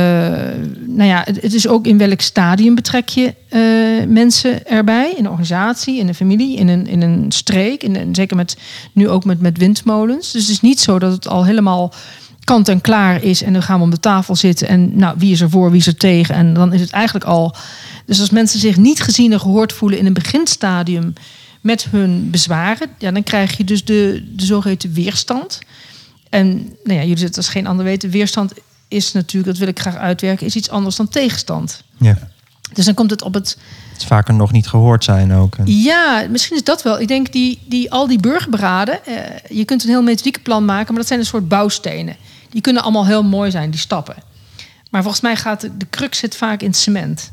nou ja, het, het is ook in welk stadium betrek je eh, mensen erbij. In een organisatie, in een familie, in een, in een streek. In een, zeker met, nu ook met, met windmolens. Dus het is niet zo dat het al helemaal kant en klaar is. En dan gaan we om de tafel zitten. En nou, wie is er voor, wie is er tegen? En dan is het eigenlijk al. Dus als mensen zich niet gezien en gehoord voelen in een beginstadium met hun bezwaren, ja, dan krijg je dus de, de zogeheten weerstand. En nou ja, jullie zitten als geen ander weten, weerstand is natuurlijk, dat wil ik graag uitwerken, is iets anders dan tegenstand. Ja. Dus dan komt het op het. Het is vaker nog niet gehoord zijn ook. Ja, misschien is dat wel. Ik denk die, die al die burgerberaden, eh, je kunt een heel methodiekenplan maken, maar dat zijn een soort bouwstenen. Die kunnen allemaal heel mooi zijn, die stappen. Maar volgens mij gaat de, de crux zit vaak in cement.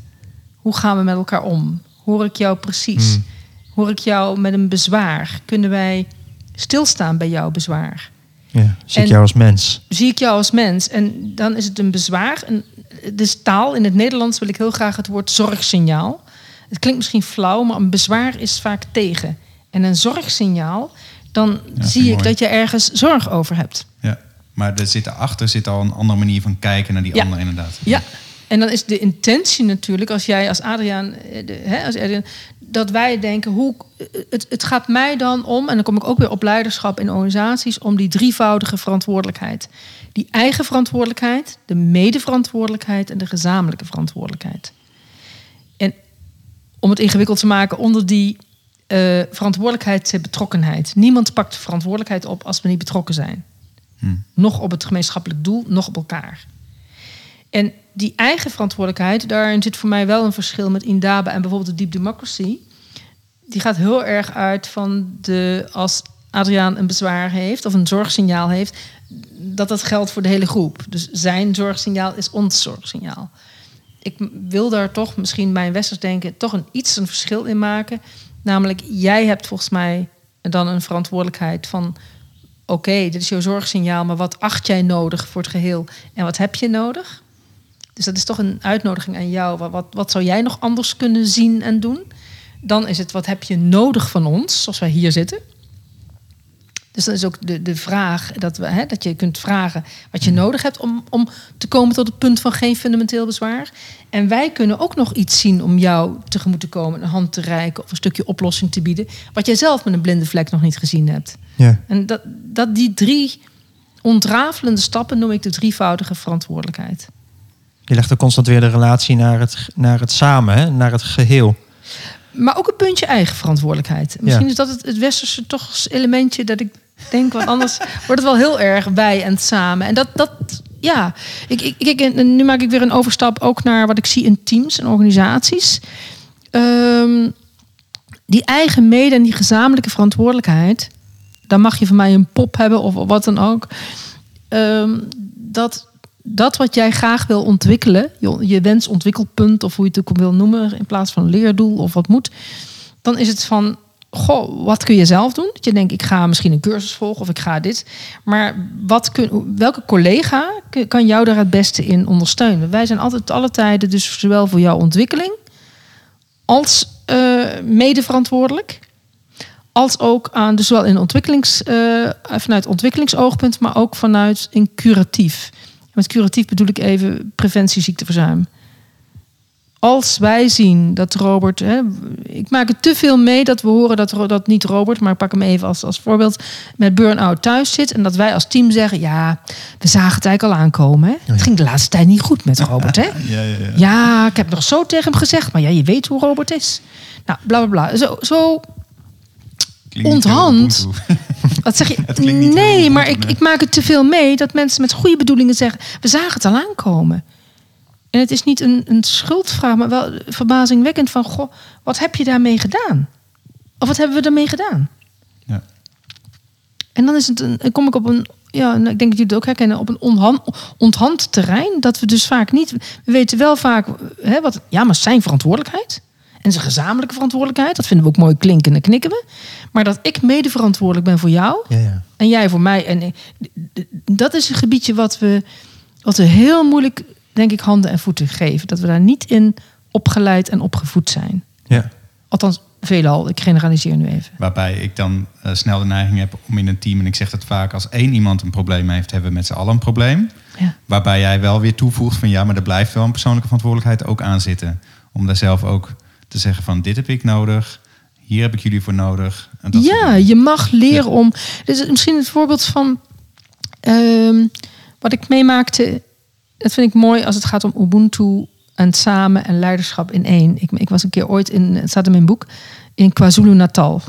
Hoe gaan we met elkaar om? Hoor ik jou precies? Hmm. Hoor ik jou met een bezwaar? Kunnen wij stilstaan bij jouw bezwaar? Ja. Zie ik jou als mens. zie ik jou als mens. En dan is het een bezwaar. En dus taal, in het Nederlands wil ik heel graag het woord zorgsignaal. Het klinkt misschien flauw, maar een bezwaar is vaak tegen. En een zorgsignaal, dan zie ik ik mooi. dat je ergens zorg over hebt. Ja. Maar er zit achter zit al een andere manier van kijken naar die Ja. ander inderdaad. Ja. En dan is de intentie natuurlijk, als jij als Adriaan, eh, de, hè, als Adriaan dat wij denken, hoe, het, het gaat mij dan om, en dan kom ik ook weer op leiderschap in organisaties, om die drievoudige verantwoordelijkheid. Die eigen verantwoordelijkheid, de medeverantwoordelijkheid en de gezamenlijke verantwoordelijkheid. En om het ingewikkeld te maken, onder die eh, verantwoordelijkheid zit betrokkenheid. Niemand pakt verantwoordelijkheid op als we niet betrokken zijn. Hm. Nog op het gemeenschappelijk doel, nog op elkaar. En die eigen verantwoordelijkheid, daarin zit voor mij wel een verschil met Indaba en bijvoorbeeld de Deep Democracy. Die gaat heel erg uit van de, als Adriaan een bezwaar heeft of een zorgsignaal heeft, dat dat geldt voor de hele groep. Dus zijn zorgsignaal is ons zorgsignaal. Ik wil daar toch, misschien mijn westers denken, toch een iets een verschil in maken. Namelijk, jij hebt volgens mij dan een verantwoordelijkheid van oké, dit is jouw zorgsignaal, maar wat acht jij nodig voor het geheel en wat heb je nodig? Dus dat is toch een uitnodiging aan jou. Wat, wat, wat zou jij nog anders kunnen zien en doen? Dan is het, wat heb je nodig van ons, zoals wij hier zitten? Dus dat is ook de, de vraag dat, we, hè, dat je kunt vragen wat je nodig hebt om, om te komen tot het punt van geen fundamenteel bezwaar. En wij kunnen ook nog iets zien om jou tegemoet te komen, een hand te reiken of een stukje oplossing te bieden, wat jij zelf met een blinde vlek nog niet gezien hebt. Ja. En dat, dat die drie ontrafelende stappen noem ik de drievoudige verantwoordelijkheid. Je legt ook constant weer de relatie naar het, naar het samen, hè? naar het geheel. Maar ook een puntje eigen verantwoordelijkheid. Misschien is dat het, het westerse toch elementje dat ik denk, want anders (laughs) wordt het wel heel erg wij en samen. En dat, dat ja, ik, ik, ik, en nu maak ik weer een overstap ook naar wat ik zie in teams en organisaties. Ehm, die eigen mede en die gezamenlijke verantwoordelijkheid, dan mag je van mij een pop hebben of wat dan ook. Ehm, dat, dat wat jij graag wil ontwikkelen, je, je wensontwikkelpunt of hoe je het ook wil noemen, in plaats van leerdoel of wat moet, dan is het van, goh, wat kun je zelf doen? Dat je denkt, ik ga misschien een cursus volgen of ik ga dit. Maar wat kun, welke collega kan jou daar het beste in ondersteunen? Wij zijn altijd alle tijden dus zowel voor jouw ontwikkeling als eh mede verantwoordelijk. Als ook aan, dus zowel in ontwikkelings, eh, vanuit ontwikkelingsoogpunt, maar ook vanuit een curatief. Met curatief bedoel ik even preventie ziekteverzuim. Als wij zien dat Robert, hè, ik maak het te veel mee dat we horen dat, dat niet Robert, maar ik pak hem even als, als voorbeeld, met burn-out thuis zit. En dat wij als team zeggen, ja, we zagen het eigenlijk al aankomen. Hè? Het ging de laatste tijd niet goed met Robert. Hè? (laughs) Ja, ja, ja. Ja, ik heb nog zo tegen hem gezegd, maar ja, je weet hoe Robert is. Nou, bla bla bla. Zo, zo onthand. (laughs) Wat zeg je? (laughs) Nee, maar ik, ik maak het te veel mee dat mensen met goede bedoelingen zeggen: we zagen het al aankomen. En het is niet een, een schuldvraag, maar wel verbazingwekkend van: goh, wat heb je daarmee gedaan? Of wat hebben we daarmee gedaan? Ja. En dan is het een, kom ik op een, ja, nou, ik denk dat jullie het ook herkennen, op een onhan, onthand terrein. Dat we dus vaak niet, we weten wel vaak, hè, wat, ja, maar zijn verantwoordelijkheid. En zijn gezamenlijke verantwoordelijkheid. Dat vinden we ook mooi klinken en dan knikken we. Maar dat ik mede verantwoordelijk ben voor jou Ja, ja. en jij voor mij. En d- dat is een gebiedje wat we, wat we heel moeilijk, denk ik, handen en voeten geven. Dat we daar niet in opgeleid en opgevoed zijn. ja. Althans, veelal. Ik generaliseer nu even. Waarbij ik dan eh, snel de neiging heb om in een team, en ik zeg het vaak, als één iemand een probleem heeft, hebben we met z'n allen een probleem. Ja. Waarbij jij wel weer toevoegt van ja, maar er blijft wel een persoonlijke verantwoordelijkheid ook aan zitten. Om daar zelf ook te zeggen van dit heb ik nodig, hier heb ik jullie voor nodig. En dat ja, je mag leren om. Dus misschien het voorbeeld van ehm, wat ik meemaakte. Dat vind ik mooi als het gaat om Ubuntu en samen en leiderschap in één. Ik, ik was een keer ooit in, het staat in mijn boek, in KwaZulu Natal.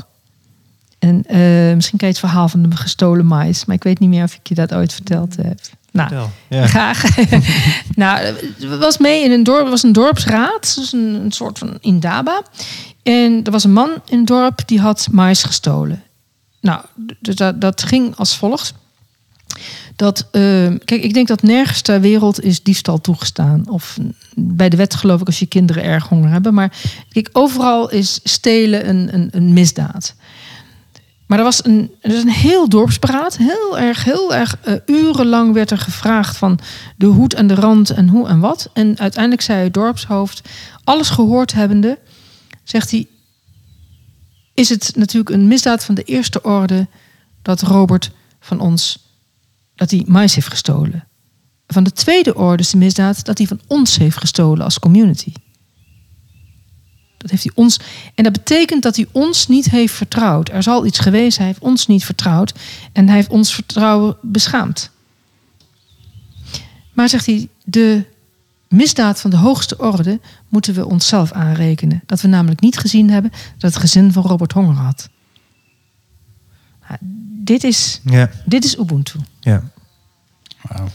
En eh, misschien ken je het verhaal van de gestolen mais, maar ik weet niet meer of ik je dat ooit verteld heb. Nou. Ja. (laughs) Graag. (laughs) nou, was mee in een dorp, was een dorpsraad, dus een, een soort van indaba. En er was een man in het dorp die had mais gestolen. Nou, dus dat, dat ging als volgt. Dat, eh, kijk, ik denk dat nergens ter wereld is diefstal toegestaan. Of bij de wet geloof ik als je kinderen erg honger hebben. Maar kijk, overal is stelen een, een, een misdaad. Maar er was een, er is een heel dorpsberaad. Heel erg, heel erg eh, urenlang werd er gevraagd van de hoed en de rand en hoe en wat. En uiteindelijk zei het dorpshoofd, alles gehoord hebbende, zegt hij... is het natuurlijk een misdaad van de eerste orde dat Robert van ons... dat hij mais heeft gestolen. Van de tweede orde is de misdaad dat hij van ons heeft gestolen als community. Dat heeft hij ons. En dat betekent dat hij ons niet heeft vertrouwd. Er zal iets geweest, hij heeft ons niet vertrouwd. En hij heeft ons vertrouwen beschaamd. Maar zegt hij, de misdaad van de hoogste orde moeten we onszelf aanrekenen. Dat we namelijk niet gezien hebben dat het gezin van Robert honger had. Nou, dit, is, Ja, dit is Ubuntu. ja. Wauw.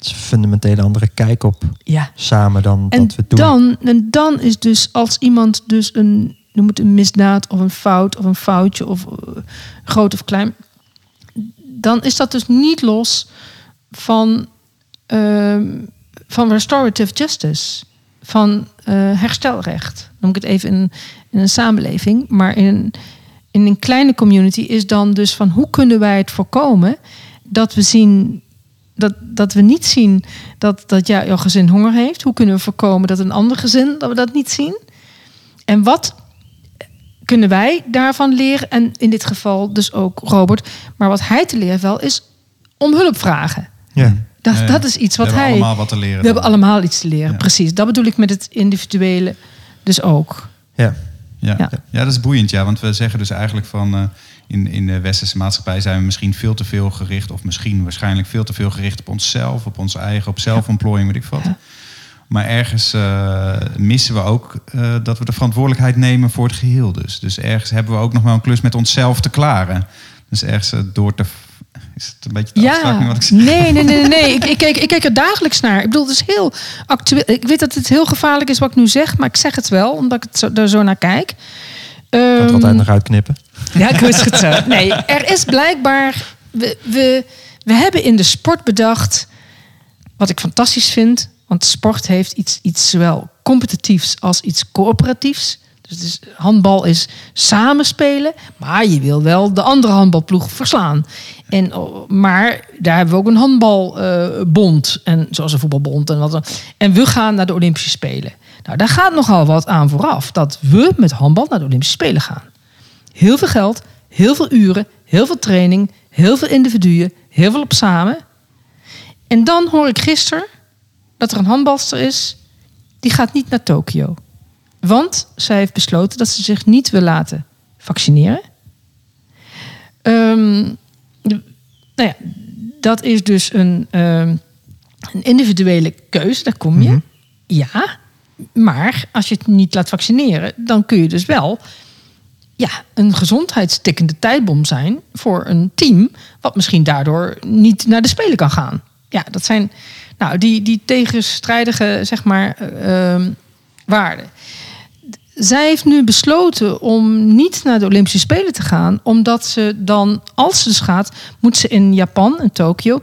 Het is een fundamentele andere kijk op Ja. samen dan En dat we doen. dan, en dan is dus als iemand dus een, noem het een misdaad of een fout of een foutje of eh, groot of klein, dan is dat dus niet los van, ehm, van restorative justice, van eh, herstelrecht. Noem ik het even in, in een samenleving, maar in een, in een kleine community is dan dus van hoe kunnen wij het voorkomen dat we zien dat, dat we niet zien dat, dat ja, jouw gezin honger heeft. Hoe kunnen we voorkomen dat een ander gezin dat we dat niet zien? En wat kunnen wij daarvan leren? En in dit geval dus ook Robert. Maar wat hij te leren wel is om hulp vragen. Ja. Dat, Ja, ja. dat is iets wat we hebben hij. allemaal wat te leren. we hebben allemaal iets te leren. Ja. Precies. Dat bedoel ik met het individuele dus ook. Ja. Ja. Ja. Ja. dat is boeiend, ja. Want we zeggen dus eigenlijk van... eh, in, in de westerse maatschappij zijn we misschien veel te veel gericht... of misschien waarschijnlijk veel te veel gericht op onszelf... op ons eigen, op zelfontplooiing, weet ik wat. Ja. Maar ergens eh, missen we ook eh, dat we de verantwoordelijkheid nemen voor het geheel dus. Dus ergens hebben we ook nog wel een klus met onszelf te klaren. Dus ergens eh, door te... Is het een beetje te nu wat ik zeg? nee, nee, nee, nee. Ik, (laughs) ik, kijk, ik kijk er dagelijks naar. Ik bedoel, het is heel actueel. Ik weet dat het heel gevaarlijk is wat ik nu zeg, maar ik zeg het wel, omdat ik het zo, daar zo naar kijk. Kan het Ehm, altijd nog uitknippen. ja, ik wist het zo. Nee, er is blijkbaar. We, we, we hebben in de sport bedacht. Wat ik fantastisch vind. Want sport heeft iets, iets zowel competitiefs als iets coöperatiefs. Dus handbal is samenspelen. Maar je wil wel de andere handbalploeg verslaan. En, oh, maar daar hebben we ook een handbalbond. en zoals een voetbalbond. En, wat dan. en we gaan naar de Olympische Spelen. Nou, daar gaat nogal wat aan vooraf. Dat we met handbal naar de Olympische Spelen gaan. Heel veel geld, heel veel uren, heel veel training, heel veel individuen, heel veel op samen. En dan hoor ik gisteren dat er een handbalster is, die gaat niet naar Tokio. Want zij heeft besloten dat ze zich niet wil laten vaccineren. De- nou ja, dat is dus een, ehm, een individuele keuze, daar kom je. Ja, maar als je het niet laat vaccineren, dan kun je dus wel ja, een gezondheidstikkende tijdbom zijn voor een team, wat misschien daardoor niet naar de Spelen kan gaan. Ja, dat zijn nou, die, die tegenstrijdige zeg maar, eh, ehm, waarden. Zij heeft nu besloten om niet naar de Olympische Spelen te gaan, omdat ze dan, als ze dus gaat, moet ze in Japan, in Tokio,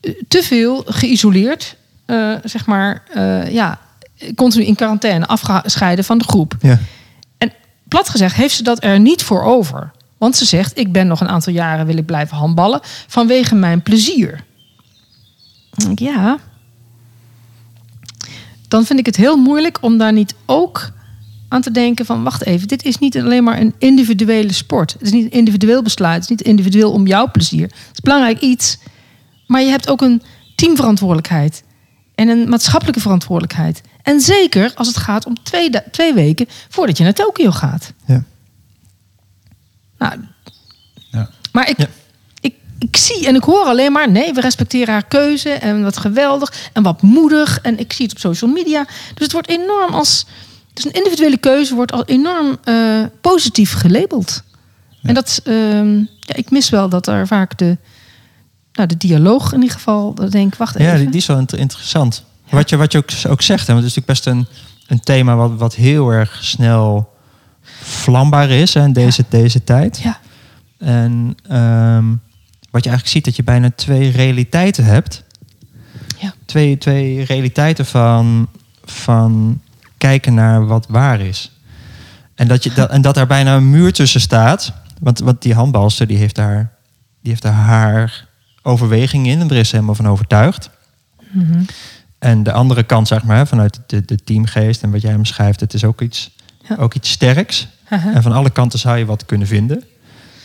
eh, te veel geïsoleerd, eh, zeg maar, ja, continu in quarantaine, afgescheiden van de groep. Ja. En plat gezegd heeft ze dat er niet voor over. Want ze zegt, ik ben nog een aantal jaren wil ik blijven handballen vanwege mijn plezier. Ja. Dan vind ik het heel moeilijk om daar niet ook aan te denken van... wacht even, dit is niet alleen maar een individuele sport. Het is niet een individueel besluit. Het is niet individueel om jouw plezier. Het is belangrijk iets. Maar je hebt ook een teamverantwoordelijkheid. En een maatschappelijke verantwoordelijkheid. En zeker als het gaat om twee, twee weken voordat je naar Tokio gaat. Ja. Nou, Ja. maar ik, Ja. ik, ik zie en ik hoor alleen maar... nee, we respecteren haar keuze en wat geweldig en wat moedig. En ik zie het op social media. Dus het wordt enorm als... Dus een individuele keuze wordt al enorm eh, positief gelabeld. En dat, ehm, ja, ik mis wel dat er vaak de, nou, de dialoog in ieder geval... Dat ik denk, wacht even. Ja, die, die is wel inter- Wat je, wat je ook, ook zegt, hè, want het is natuurlijk best een, een thema wat, wat heel erg snel vlambaar is hè, in deze, deze tijd. Ja, En ehm, wat je eigenlijk ziet, dat je bijna twee realiteiten hebt. Ja. Twee, twee realiteiten van, van kijken naar wat waar is. En dat, je, dat, en dat daar bijna een muur tussen staat. Want, want die handbalster die heeft, daar, die heeft daar haar overweging in. En er is helemaal van overtuigd. Mhm. En de andere kant, zeg maar, vanuit de, de teamgeest en wat jij beschrijft, het is ook iets, Ja. ook iets sterks. En van alle kanten zou je wat kunnen vinden.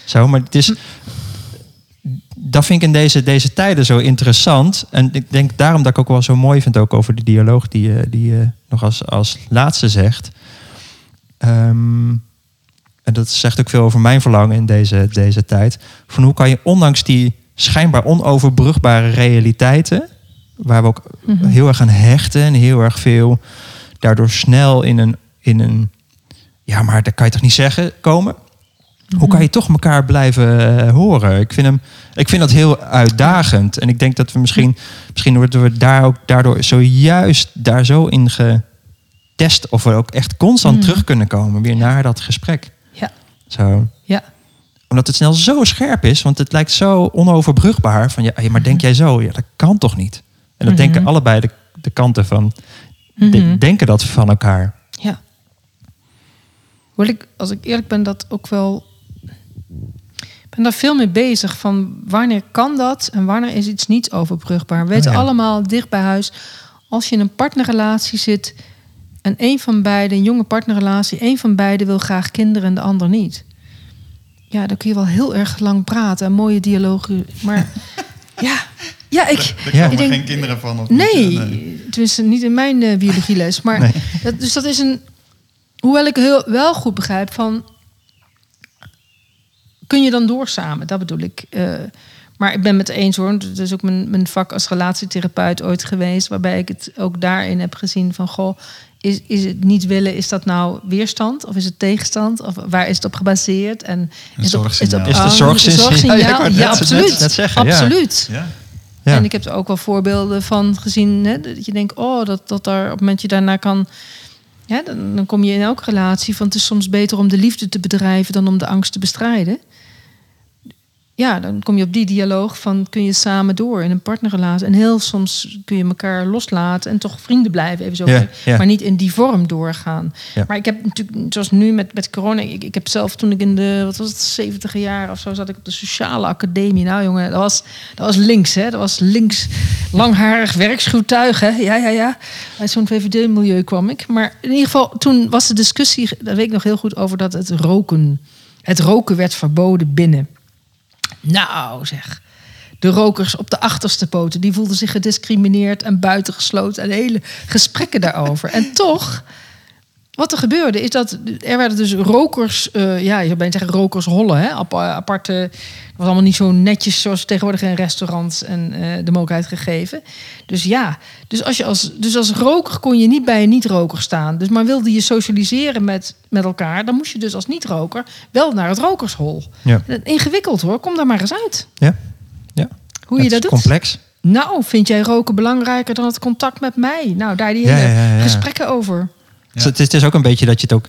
Zo, maar het is. Dat vind ik in deze, deze tijden zo interessant. En ik denk daarom dat ik ook wel zo mooi vind ook over de dialoog die je, die je nog als, als laatste zegt. Ehm, en dat zegt ook veel over mijn verlangen in deze, deze tijd. Van hoe kan je ondanks die schijnbaar onoverbrugbare realiteiten, waar we ook Mhm. heel erg aan hechten en heel erg veel daardoor snel in een, in een ja, maar dat kan je toch niet zeggen komen? Hoe kan je toch elkaar blijven eh, horen? Ik vind, hem, ik vind dat heel uitdagend. En ik denk dat we misschien, misschien worden we daar ook daardoor zojuist daar zo in getest. Of we ook echt constant Mhm. terug kunnen komen weer naar dat gesprek. Ja. Zo. Ja. Omdat het snel zo scherp is, want het lijkt zo onoverbrugbaar. Van ja, maar denk jij zo? Ja, dat kan toch niet? En dat Mhm. denken allebei de, de kanten van de- Mhm. denken dat van elkaar. Ja. Hoewel ik, als ik eerlijk ben, dat ook wel. Ik ben daar veel mee bezig van wanneer kan dat en wanneer is iets niet overbrugbaar. We weten Oh ja. allemaal dicht bij huis, als je in een partnerrelatie zit en een van beiden, een jonge partnerrelatie, een van beiden wil graag kinderen en de ander niet. Ja, dan kun je wel heel erg lang praten en mooie dialogen. Maar (laughs) ja, ja, ik. Er Ja. komen Ik denk- geen kinderen van. Of Nee, niet, eh, tenminste niet in mijn eh, biologieles. Maar Nee. dat, dus dat is een. Hoewel ik heel wel goed begrijp van. Kun je dan door samen? Dat bedoel ik. Eh, maar ik ben het eens hoor. Dat is ook mijn, mijn vak als relatietherapeut ooit geweest. Waarbij ik het ook daarin heb gezien van goh. Is, is het niet willen, is dat nou weerstand? Of is het tegenstand? Of waar is het op gebaseerd? En Een is het op- is het op. Is het zorgsignaal? Ja, Ja, absoluut. net- net zeggen, ja. absoluut. Ja. En ik heb er ook wel voorbeelden van gezien. Hè, dat je denkt, oh, dat, dat daar op het moment je daarna kan. Ja, dan, dan kom je in elke relatie van het is soms beter om de liefde te bedrijven dan om de angst te bestrijden. Ja, dan kom je op die dialoog van kun je samen door in een partnerrelatie. En heel soms kun je elkaar loslaten en toch vrienden blijven, even zo. Ja, zeggen. ja. Maar niet in die vorm doorgaan. Ja. Maar ik heb natuurlijk, zoals nu met, met corona, ik, ik heb zelf toen ik in de, wat was het, 70 jaar of zo, zat ik op de sociale academie. Nou jongen, dat was, dat was links, hè. Dat was links, langharig werkschuwtuig, hè. Ja, ja, ja. Uit zo'n VVD-milieu kwam ik. Maar in ieder geval, toen was de discussie, dat weet ik nog heel goed, over dat het roken, het roken werd verboden binnen. Nou, zeg. De rokers op de achterste poten, die voelden zich gediscrimineerd en buitengesloten. En hele gesprekken daarover. En toch wat er gebeurde is dat er werden dus rokers, eh, ja, je zou bijna zeggen rokershollen, hè, ap- aparte. Het was allemaal niet zo netjes zoals tegenwoordig in restaurants en eh, de mogelijkheid gegeven. Dus ja, dus als, je als, dus als roker kon je niet bij een niet-roker staan. Dus maar wilde je socialiseren met, met elkaar, dan moest je dus als niet-roker wel naar het rokershol. Ja. Ingewikkeld hoor, kom daar maar eens uit. Ja. ja. Hoe je Het dat is doet. complex. Nou, vind jij roken belangrijker dan het contact met mij? Nou, daar die Ja, hele ja, ja. gesprekken over. Dus het, is, het is ook een beetje dat je het ook...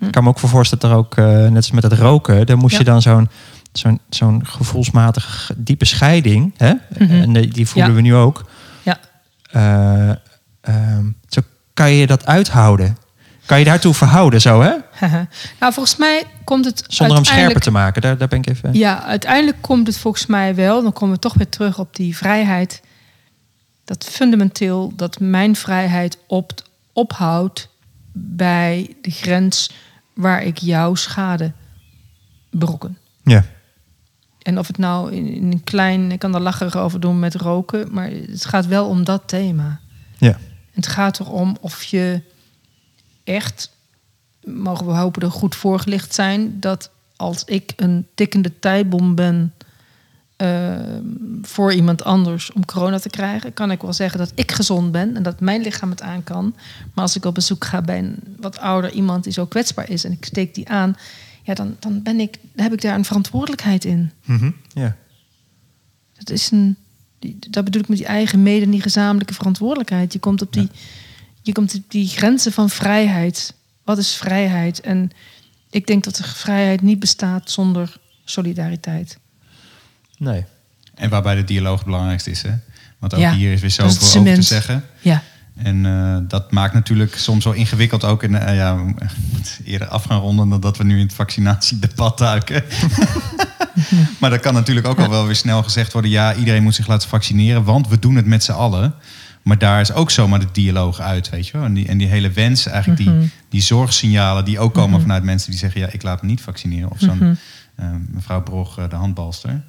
Ik kan me ook voor voorstellen dat er ook, eh, net als met het roken... dan moest je dan zo'n zo'n zo'n gevoelsmatige diepe scheiding... Hè? Mhm. en die, die voelen we nu ook... Ja. Eh, ehm, zo kan je dat uithouden. Kan je daartoe verhouden zo, hè? (laughs) nou, volgens mij komt het Zonder hem scherper te maken. Daar, daar ben ik even... Ja, uiteindelijk komt het volgens mij wel. Dan komen we toch weer terug op die vrijheid. Dat fundamenteel dat mijn vrijheid op, ophoudt bij de grens waar ik jouw schade berokken. Ja. En of het nou in, in een klein, ik kan er lacherig over doen met roken, maar het gaat wel om dat thema. Ja. Het gaat erom of je echt, mogen we hopen, er goed voorgelicht zijn, dat als ik een tikkende tijdbom ben eh, voor iemand anders om corona te krijgen, kan ik wel zeggen dat ik gezond ben en dat mijn lichaam het aan kan. Maar als ik op bezoek ga bij een wat ouder iemand die zo kwetsbaar is en ik steek die aan, ja, dan, dan, ben ik, dan heb ik daar een verantwoordelijkheid in. Mhm. ja. Dat is een. Dat bedoel ik met die eigen mede en die gezamenlijke verantwoordelijkheid. Je komt op die, je komt op die grenzen van vrijheid. Wat is vrijheid? En ik denk dat de vrijheid niet bestaat zonder solidariteit. Nee. En waarbij de dialoog het belangrijkste is. Hè? Want ook Ja, hier is weer zoveel over te zeggen. Ja, En eh, dat maakt natuurlijk soms wel ingewikkeld ook. In, eh, ja, we moeten (laughs) eerder af gaan ronden dan dat we nu in het vaccinatiedebat duiken. (laughs) maar dat kan natuurlijk ook al wel weer snel gezegd worden. Ja, iedereen moet zich laten vaccineren, want we doen het met z'n allen. Maar daar is ook zomaar de dialoog uit, weet je wel. En die, en die hele wens, eigenlijk die, die zorgsignalen die ook komen vanuit mensen die zeggen... ja, ik laat me niet vaccineren. Of zo'n eh, mevrouw Brog, de handbalster.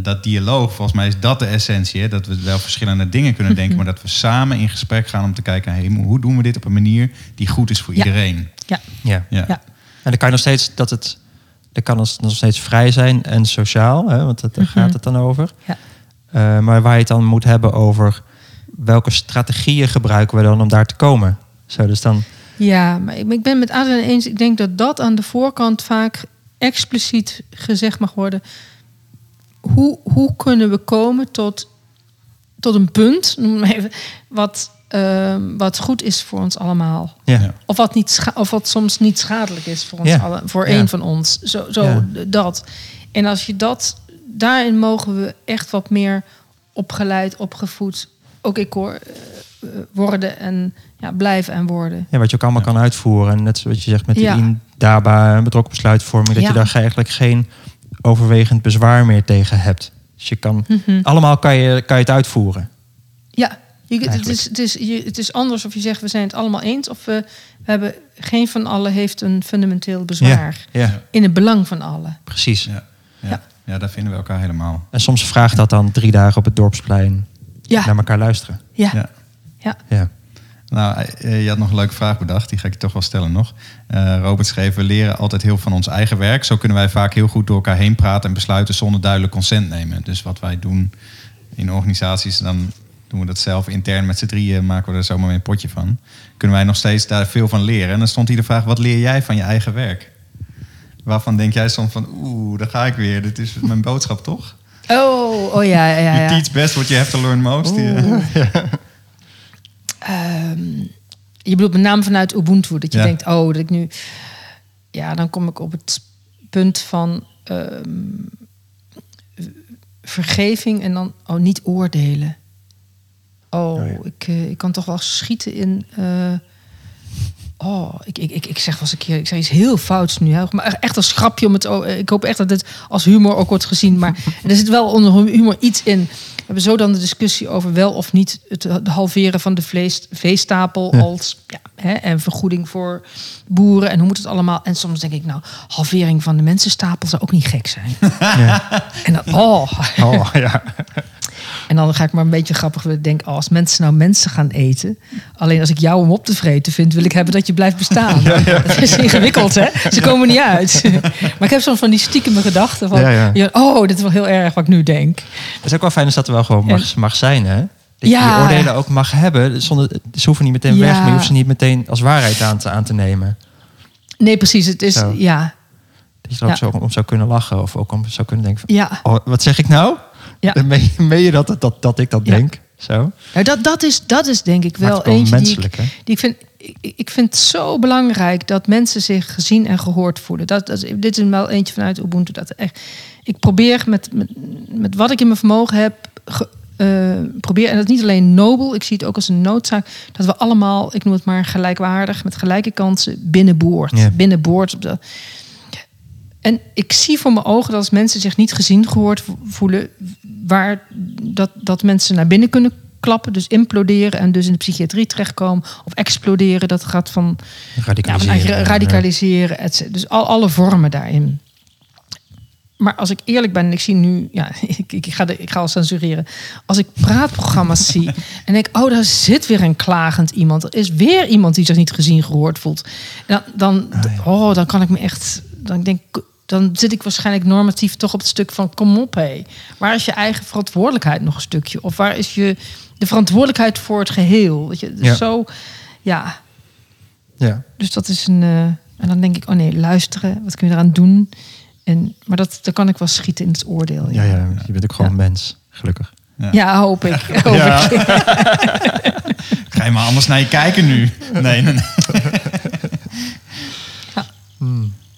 Dat dialoog, volgens mij is dat de essentie. Hè? Dat we wel verschillende dingen kunnen (laughs) denken... maar dat we samen in gesprek gaan om te kijken... Hey, hoe doen we dit op een manier die goed is voor Ja. iedereen? ja, Ja. Ja. ja. En dan kan je nog steeds dat het. Dan kan het nog steeds vrij zijn en sociaal, hè, want dat, daar gaat het dan over. Ja. Eh, maar waar je het dan moet hebben over welke strategieën gebruiken we dan om daar te komen. Zo, dus dan. Ja, maar ik ik ben met Adriaan eens. Ik denk dat dat aan de voorkant vaak expliciet gezegd mag worden. Hoe, hoe kunnen we komen tot, tot een punt, noem maar even, wat, ehm, wat goed is voor ons allemaal? Ja. Of wat, niet scha- of wat soms niet schadelijk is voor ons Ja. allen, voor Ja. één van ons. Zo, zo dat. En als je dat, daarin mogen we echt wat meer opgeleid, opgevoed, ook ik hoor, eh, worden en ja, blijven en worden. Ja, wat je ook allemaal kan uitvoeren. En net zoals je zegt met die en betrokken besluitvorming, dat Ja. je daar eigenlijk geen overwegend bezwaar meer tegen hebt. Dus je kan, Mhm. allemaal kan je, kan je het uitvoeren. Ja, je, het, is, het, is, je, het is anders of je zegt we zijn het allemaal eens of we, we hebben geen van allen heeft een fundamenteel bezwaar Ja, ja, in het belang van allen. precies. Ja. Ja. Ja. ja, daar vinden we elkaar helemaal. En soms vraagt dat dan drie dagen op het dorpsplein Ja, naar elkaar luisteren. ja, Ja. ja. Ja. Nou, eh, je had nog een leuke vraag bedacht. Die ga ik je toch wel stellen nog. Eh, Robert schreef, we leren altijd heel van ons eigen werk. Zo kunnen wij vaak heel goed door elkaar heen praten en besluiten zonder duidelijk consent nemen. Dus wat wij doen in organisaties, dan doen we dat zelf intern met z'n drieën, maken we er zomaar een potje van. Kunnen wij nog steeds daar veel van leren. En dan stond hier de vraag, wat leer jij van je eigen werk? Waarvan denk jij soms van, oeh, daar ga ik weer. Dit is mijn boodschap, toch? Oh, oh ja, ja, You ja. teach best what you have to learn most. Oeh. (laughs) Ehm, je bedoelt met name vanuit Ubuntu. Dat je Ja. denkt, oh, dat ik nu... Ja, dan kom ik op het punt van ehm, vergeving en dan oh, niet oordelen. Oh, Oh ja. ik, eh, ik kan toch wel schieten in... eh, Oh, ik, ik, ik, ik zeg wel eens een keer, ik zeg iets heel fouts nu. Hè. Maar echt als grapje om het. o- Ik hoop echt dat het als humor ook wordt gezien. Maar (laughs) er zit wel onder humor iets in. We hebben zo dan de discussie over wel of niet het halveren van de vlees, veestapel Ja. als ja, hè, en vergoeding voor boeren en hoe moet het allemaal. En soms denk ik, nou, halvering van de mensenstapel zou ook niet gek zijn. (laughs) Ja. En dan, oh, Oh, ja. (laughs) En dan ga ik maar een beetje grappig denken, oh, als mensen nou mensen gaan eten. Alleen als ik jou om op te vreten vind, wil ik hebben dat je blijft bestaan. (laughs) Dat is ingewikkeld, hè? Ze komen niet uit. (laughs) maar ik heb soms van die stiekeme gedachten van, Ja, ja. ja, oh, dit is wel heel erg wat ik nu denk. Het is ook wel fijn als dat er wel gewoon mag, mag zijn, hè? Dat je Ja. die oordelen ook mag hebben. Zonder, ze hoeven niet meteen weg, Ja. maar je hoeft ze niet meteen als waarheid aan te, aan te nemen. Nee, precies. Het is, Zo. ja, Dat je er ook Ja. zo om zou kunnen lachen. Of ook om zou kunnen denken van, ja. oh, wat zeg ik nou? Ja. Meen, meen je dat, dat, dat ik dat Ja. denk? Zo? Ja, dat, dat, is, dat is denk ik wel eentje die ik, die ik vind. Ik, ik vind het zo belangrijk dat mensen zich gezien en gehoord voelen. Dat, dat, dit is wel eentje vanuit Ubuntu. Dat echt, ik probeer met, met, met wat ik in mijn vermogen heb. ge- eh, probeer, en dat is niet alleen nobel, ik zie het ook als een noodzaak, dat we allemaal, ik noem het maar gelijkwaardig, met gelijke kansen binnenboord. Ja. Binnenboord op de, en ik zie voor mijn ogen dat als mensen zich niet gezien, gehoord vo- voelen, waar dat, dat mensen naar binnen kunnen klappen, dus imploderen en dus in de psychiatrie terechtkomen of exploderen. Dat gaat van ja, van Radicaliseren. ra- radicaliseren, et cetera. Dus al, alle vormen daarin. Maar als ik eerlijk ben, en ik zie nu, ja, (laughs) ik, ik, ga, de, ik ga al censureren. Als ik praatprogramma's (laughs) zie en denk, oh, daar zit weer een klagend iemand. Er is weer iemand die zich niet gezien, gehoord voelt. Dan, dan, oh, dan kan ik me echt, dan denk ik, dan zit ik waarschijnlijk normatief toch op het stuk van, kom op, hé. Waar is je eigen verantwoordelijkheid nog een stukje? Of waar is je de verantwoordelijkheid voor het geheel? Weet je, dus Ja. zo, ja. Ja. Dus dat is een. eh, en dan denk ik, oh nee, luisteren. Wat kun je eraan doen? En, maar dat, dan kan ik wel schieten in het oordeel. Ja, ja, je bent ook gewoon Ja. mens, gelukkig. Ja, hoop ik. Hoop Ja. ik. (laughs) Ga je maar anders naar je kijken nu? Nee, nee, nee.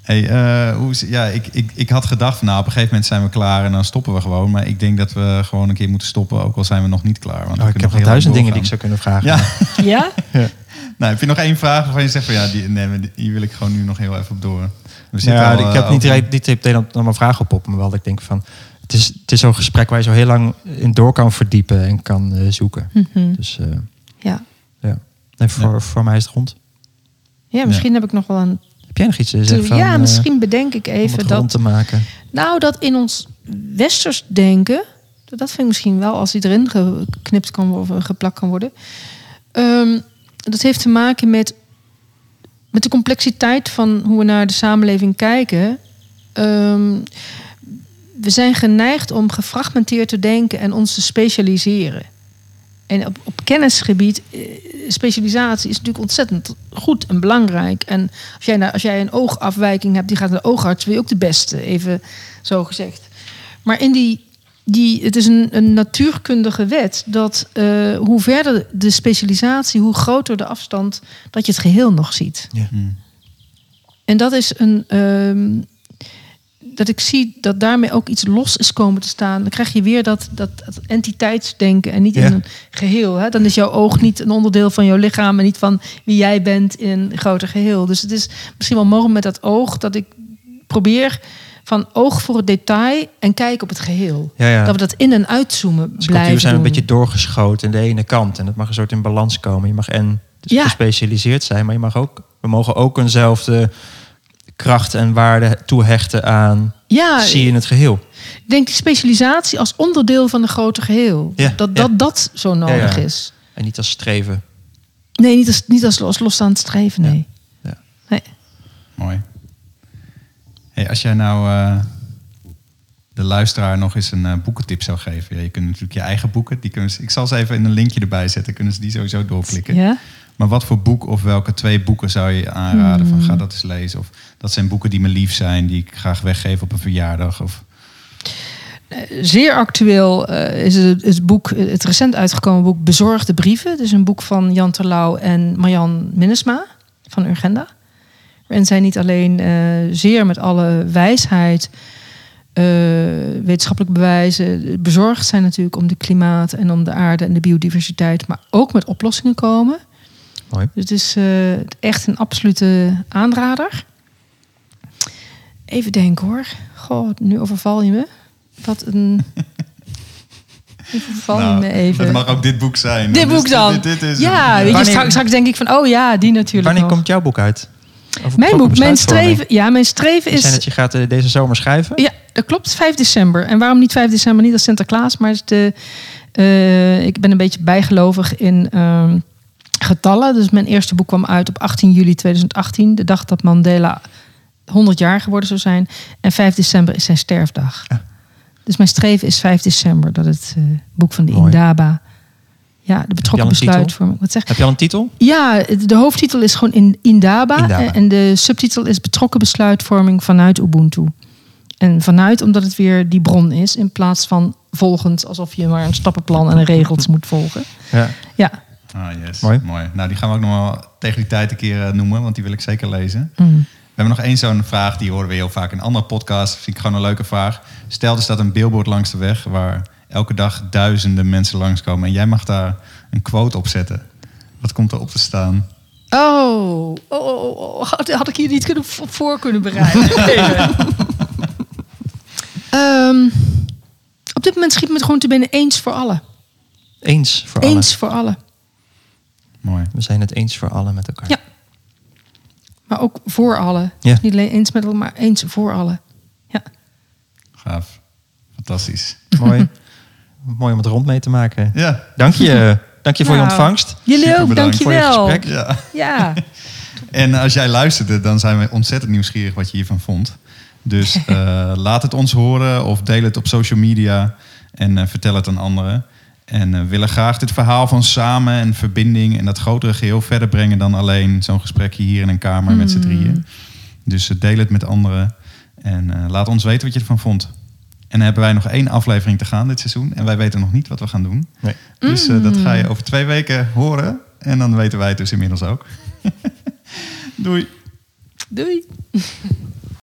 Hey, eh, hoe is, ja, ik, ik, ik had gedacht, van, nou, op een gegeven moment zijn we klaar en dan stoppen we gewoon. Maar ik denk dat we gewoon een keer moeten stoppen, ook al zijn we nog niet klaar. Want Oh, ik heb nog duizend dingen die ik zou kunnen vragen. (laughs) Ja, Ja? nou, heb je nog één vraag waarvan je zegt van ja, die, nee, die- hier wil ik gewoon nu nog heel even op door. We zitten Ja, al, ik heb niet, over- direct- niet meteen op- allemaal vragen op op, maar wel dat ik denk van... Het is, het is zo'n gesprek waar je zo heel lang in door kan verdiepen en kan eh, zoeken. Mhm. Dus eh, Ja. ja. Nee, voor, voor mij is het rond. ja, misschien heb ik nog wel een. Heb jij nog iets te zeggen ja, eh, misschien bedenk ik even dat. te maken? Nou, dat in ons westers denken, dat vind ik misschien wel als die erin geknipt kan worden of geplakt kan worden. Ehm, dat heeft te maken met, met de complexiteit van hoe we naar de samenleving kijken. Ehm, we zijn geneigd om gefragmenteerd te denken en ons te specialiseren. En op, op kennisgebied, eh, specialisatie is natuurlijk ontzettend goed en belangrijk. En als jij, nou, als jij een oogafwijking hebt, die gaat naar de oogarts, wil je ook de beste, even zo gezegd. Maar in die, die, het is een, een natuurkundige wet dat eh, hoe verder de specialisatie, hoe groter de afstand, dat je het geheel nog ziet. Ja. Hmm. En dat is een. ehm, dat ik zie dat daarmee ook iets los is komen te staan. Dan krijg je weer dat, dat, dat entiteitsdenken en niet Ja. in een geheel. Hè? Dan is jouw oog niet een onderdeel van jouw lichaam en niet van wie jij bent in een groter geheel. Dus het is misschien wel mogelijk met dat oog dat ik probeer van oog voor het detail en kijk op het geheel. Ja, ja. Dat we dat in- en uitzoomen Dus blijven cultuur zijn een beetje doorgeschoten aan de ene kant. En het mag een soort in balans komen. Je mag en dus gespecialiseerd zijn, maar je mag ook, we mogen ook eenzelfde kracht en waarde toehechten aan. Ja, zie je in het geheel. ik denk die specialisatie als onderdeel van een groter geheel. Ja, Dat, ja. dat dat zo nodig Ja, ja. is. En niet als streven. Nee, niet als, niet als, als losstaand streven, nee. Ja. nee. Mooi. Hey, als jij nou eh, de luisteraar nog eens een eh, boekentip zou geven. Ja, je kunt natuurlijk je eigen boeken. Die kunnen ze, ik zal ze even in een linkje erbij zetten. Kunnen ze die sowieso doorklikken. Ja? Maar wat voor boek of welke twee boeken zou je aanraden? Van, Hmm. ga dat eens lezen. Of dat zijn boeken die me lief zijn. Die ik graag weggeef op een verjaardag. Of, Zeer actueel eh, is het, het boek, het recent uitgekomen boek Bezorgde Brieven. Het is een boek van Jan Terlouw en Marjan Minnesma van Urgenda. Waarin zij niet alleen eh, zeer met alle wijsheid, eh, wetenschappelijk bewijzen, bezorgd zijn natuurlijk om de klimaat en om de aarde en de biodiversiteit, maar ook met oplossingen komen. Mooi. Dus het is eh, echt een absolute aanrader. Even denken hoor. Goh, nu overval je me. Wat een. (laughs) Overval Nou, je me even. Dat mag ook dit boek zijn. Dit Dan boek is- dan. Dit, dit is ja, een- Wanneer- straks, straks denk ik van, oh ja, die natuurlijk. Wanneer nog. komt jouw boek uit? Mijn boek, mijn streven, ja, mijn streven is. dat je gaat eh, deze zomer schrijven. Ja, dat klopt, 5 december. En waarom niet 5 december? Niet als Sinterklaas, maar het is de Eh, ik ben een beetje bijgelovig in ehm, getallen. Dus mijn eerste boek kwam uit op 18 juli 2018. De dag dat Mandela 100 jaar geworden zou zijn. En 5 december is zijn sterfdag. Ja. Dus mijn streven is 5 december. Dat het eh, boek van de Mooi. Indaba... Ja, de betrokken besluitvorming. Wat zeg Heb je al een titel? ja, de hoofdtitel is gewoon in Indaba. Indaba. En de subtitel is betrokken besluitvorming vanuit Ubuntu. En vanuit omdat het weer die bron is. In plaats van volgend, alsof je maar een stappenplan en regels moet volgen. Ja. Ja. Ah, yes. Mooi. Mooi. Nou, die gaan we ook nog wel tegen die tijd een keer eh, noemen, want die wil ik zeker lezen. Mm. We hebben nog één zo'n vraag, die horen we heel vaak in andere podcasts. Vind ik gewoon een leuke vraag. Stel, er staat een billboard langs de weg waar elke dag duizenden mensen langskomen. En jij mag daar een quote op zetten. Wat komt er op te staan? Oh, oh, oh, oh, oh. Had, had ik hier niet kunnen, voor kunnen bereiden. (laughs) Ehm, op dit moment schiet me het gewoon te binnen eens voor allen. Eens voor Eens voor allen. Mooi. We zijn het eens voor allen met elkaar. Ja. Maar ook voor allen. Ja. Dus niet alleen eens met elkaar, maar eens voor allen. Ja. Gaaf. Fantastisch. Mooi. (laughs) Mooi om het rond mee te maken. Ja. Dank je. Dank je voor je Nou, ontvangst. Jullie ook, voor je gesprek. Ja. (laughs) Ja. (laughs) En als jij luisterde, dan zijn we ontzettend nieuwsgierig wat je hiervan vond. Dus eh, laat het ons horen of deel het op social media en eh, vertel het aan anderen. En eh, we willen graag dit verhaal van samen en verbinding en dat grotere geheel verder brengen dan alleen zo'n gesprekje hier in een kamer met z'n drieën. Dus eh, deel het met anderen en eh, laat ons weten wat je ervan vond. En dan hebben wij nog één aflevering te gaan dit seizoen en wij weten nog niet wat we gaan doen. Nee. Dus eh, dat ga je over twee weken horen en dan weten wij het dus inmiddels ook. (laughs) Doei. Doei. (laughs)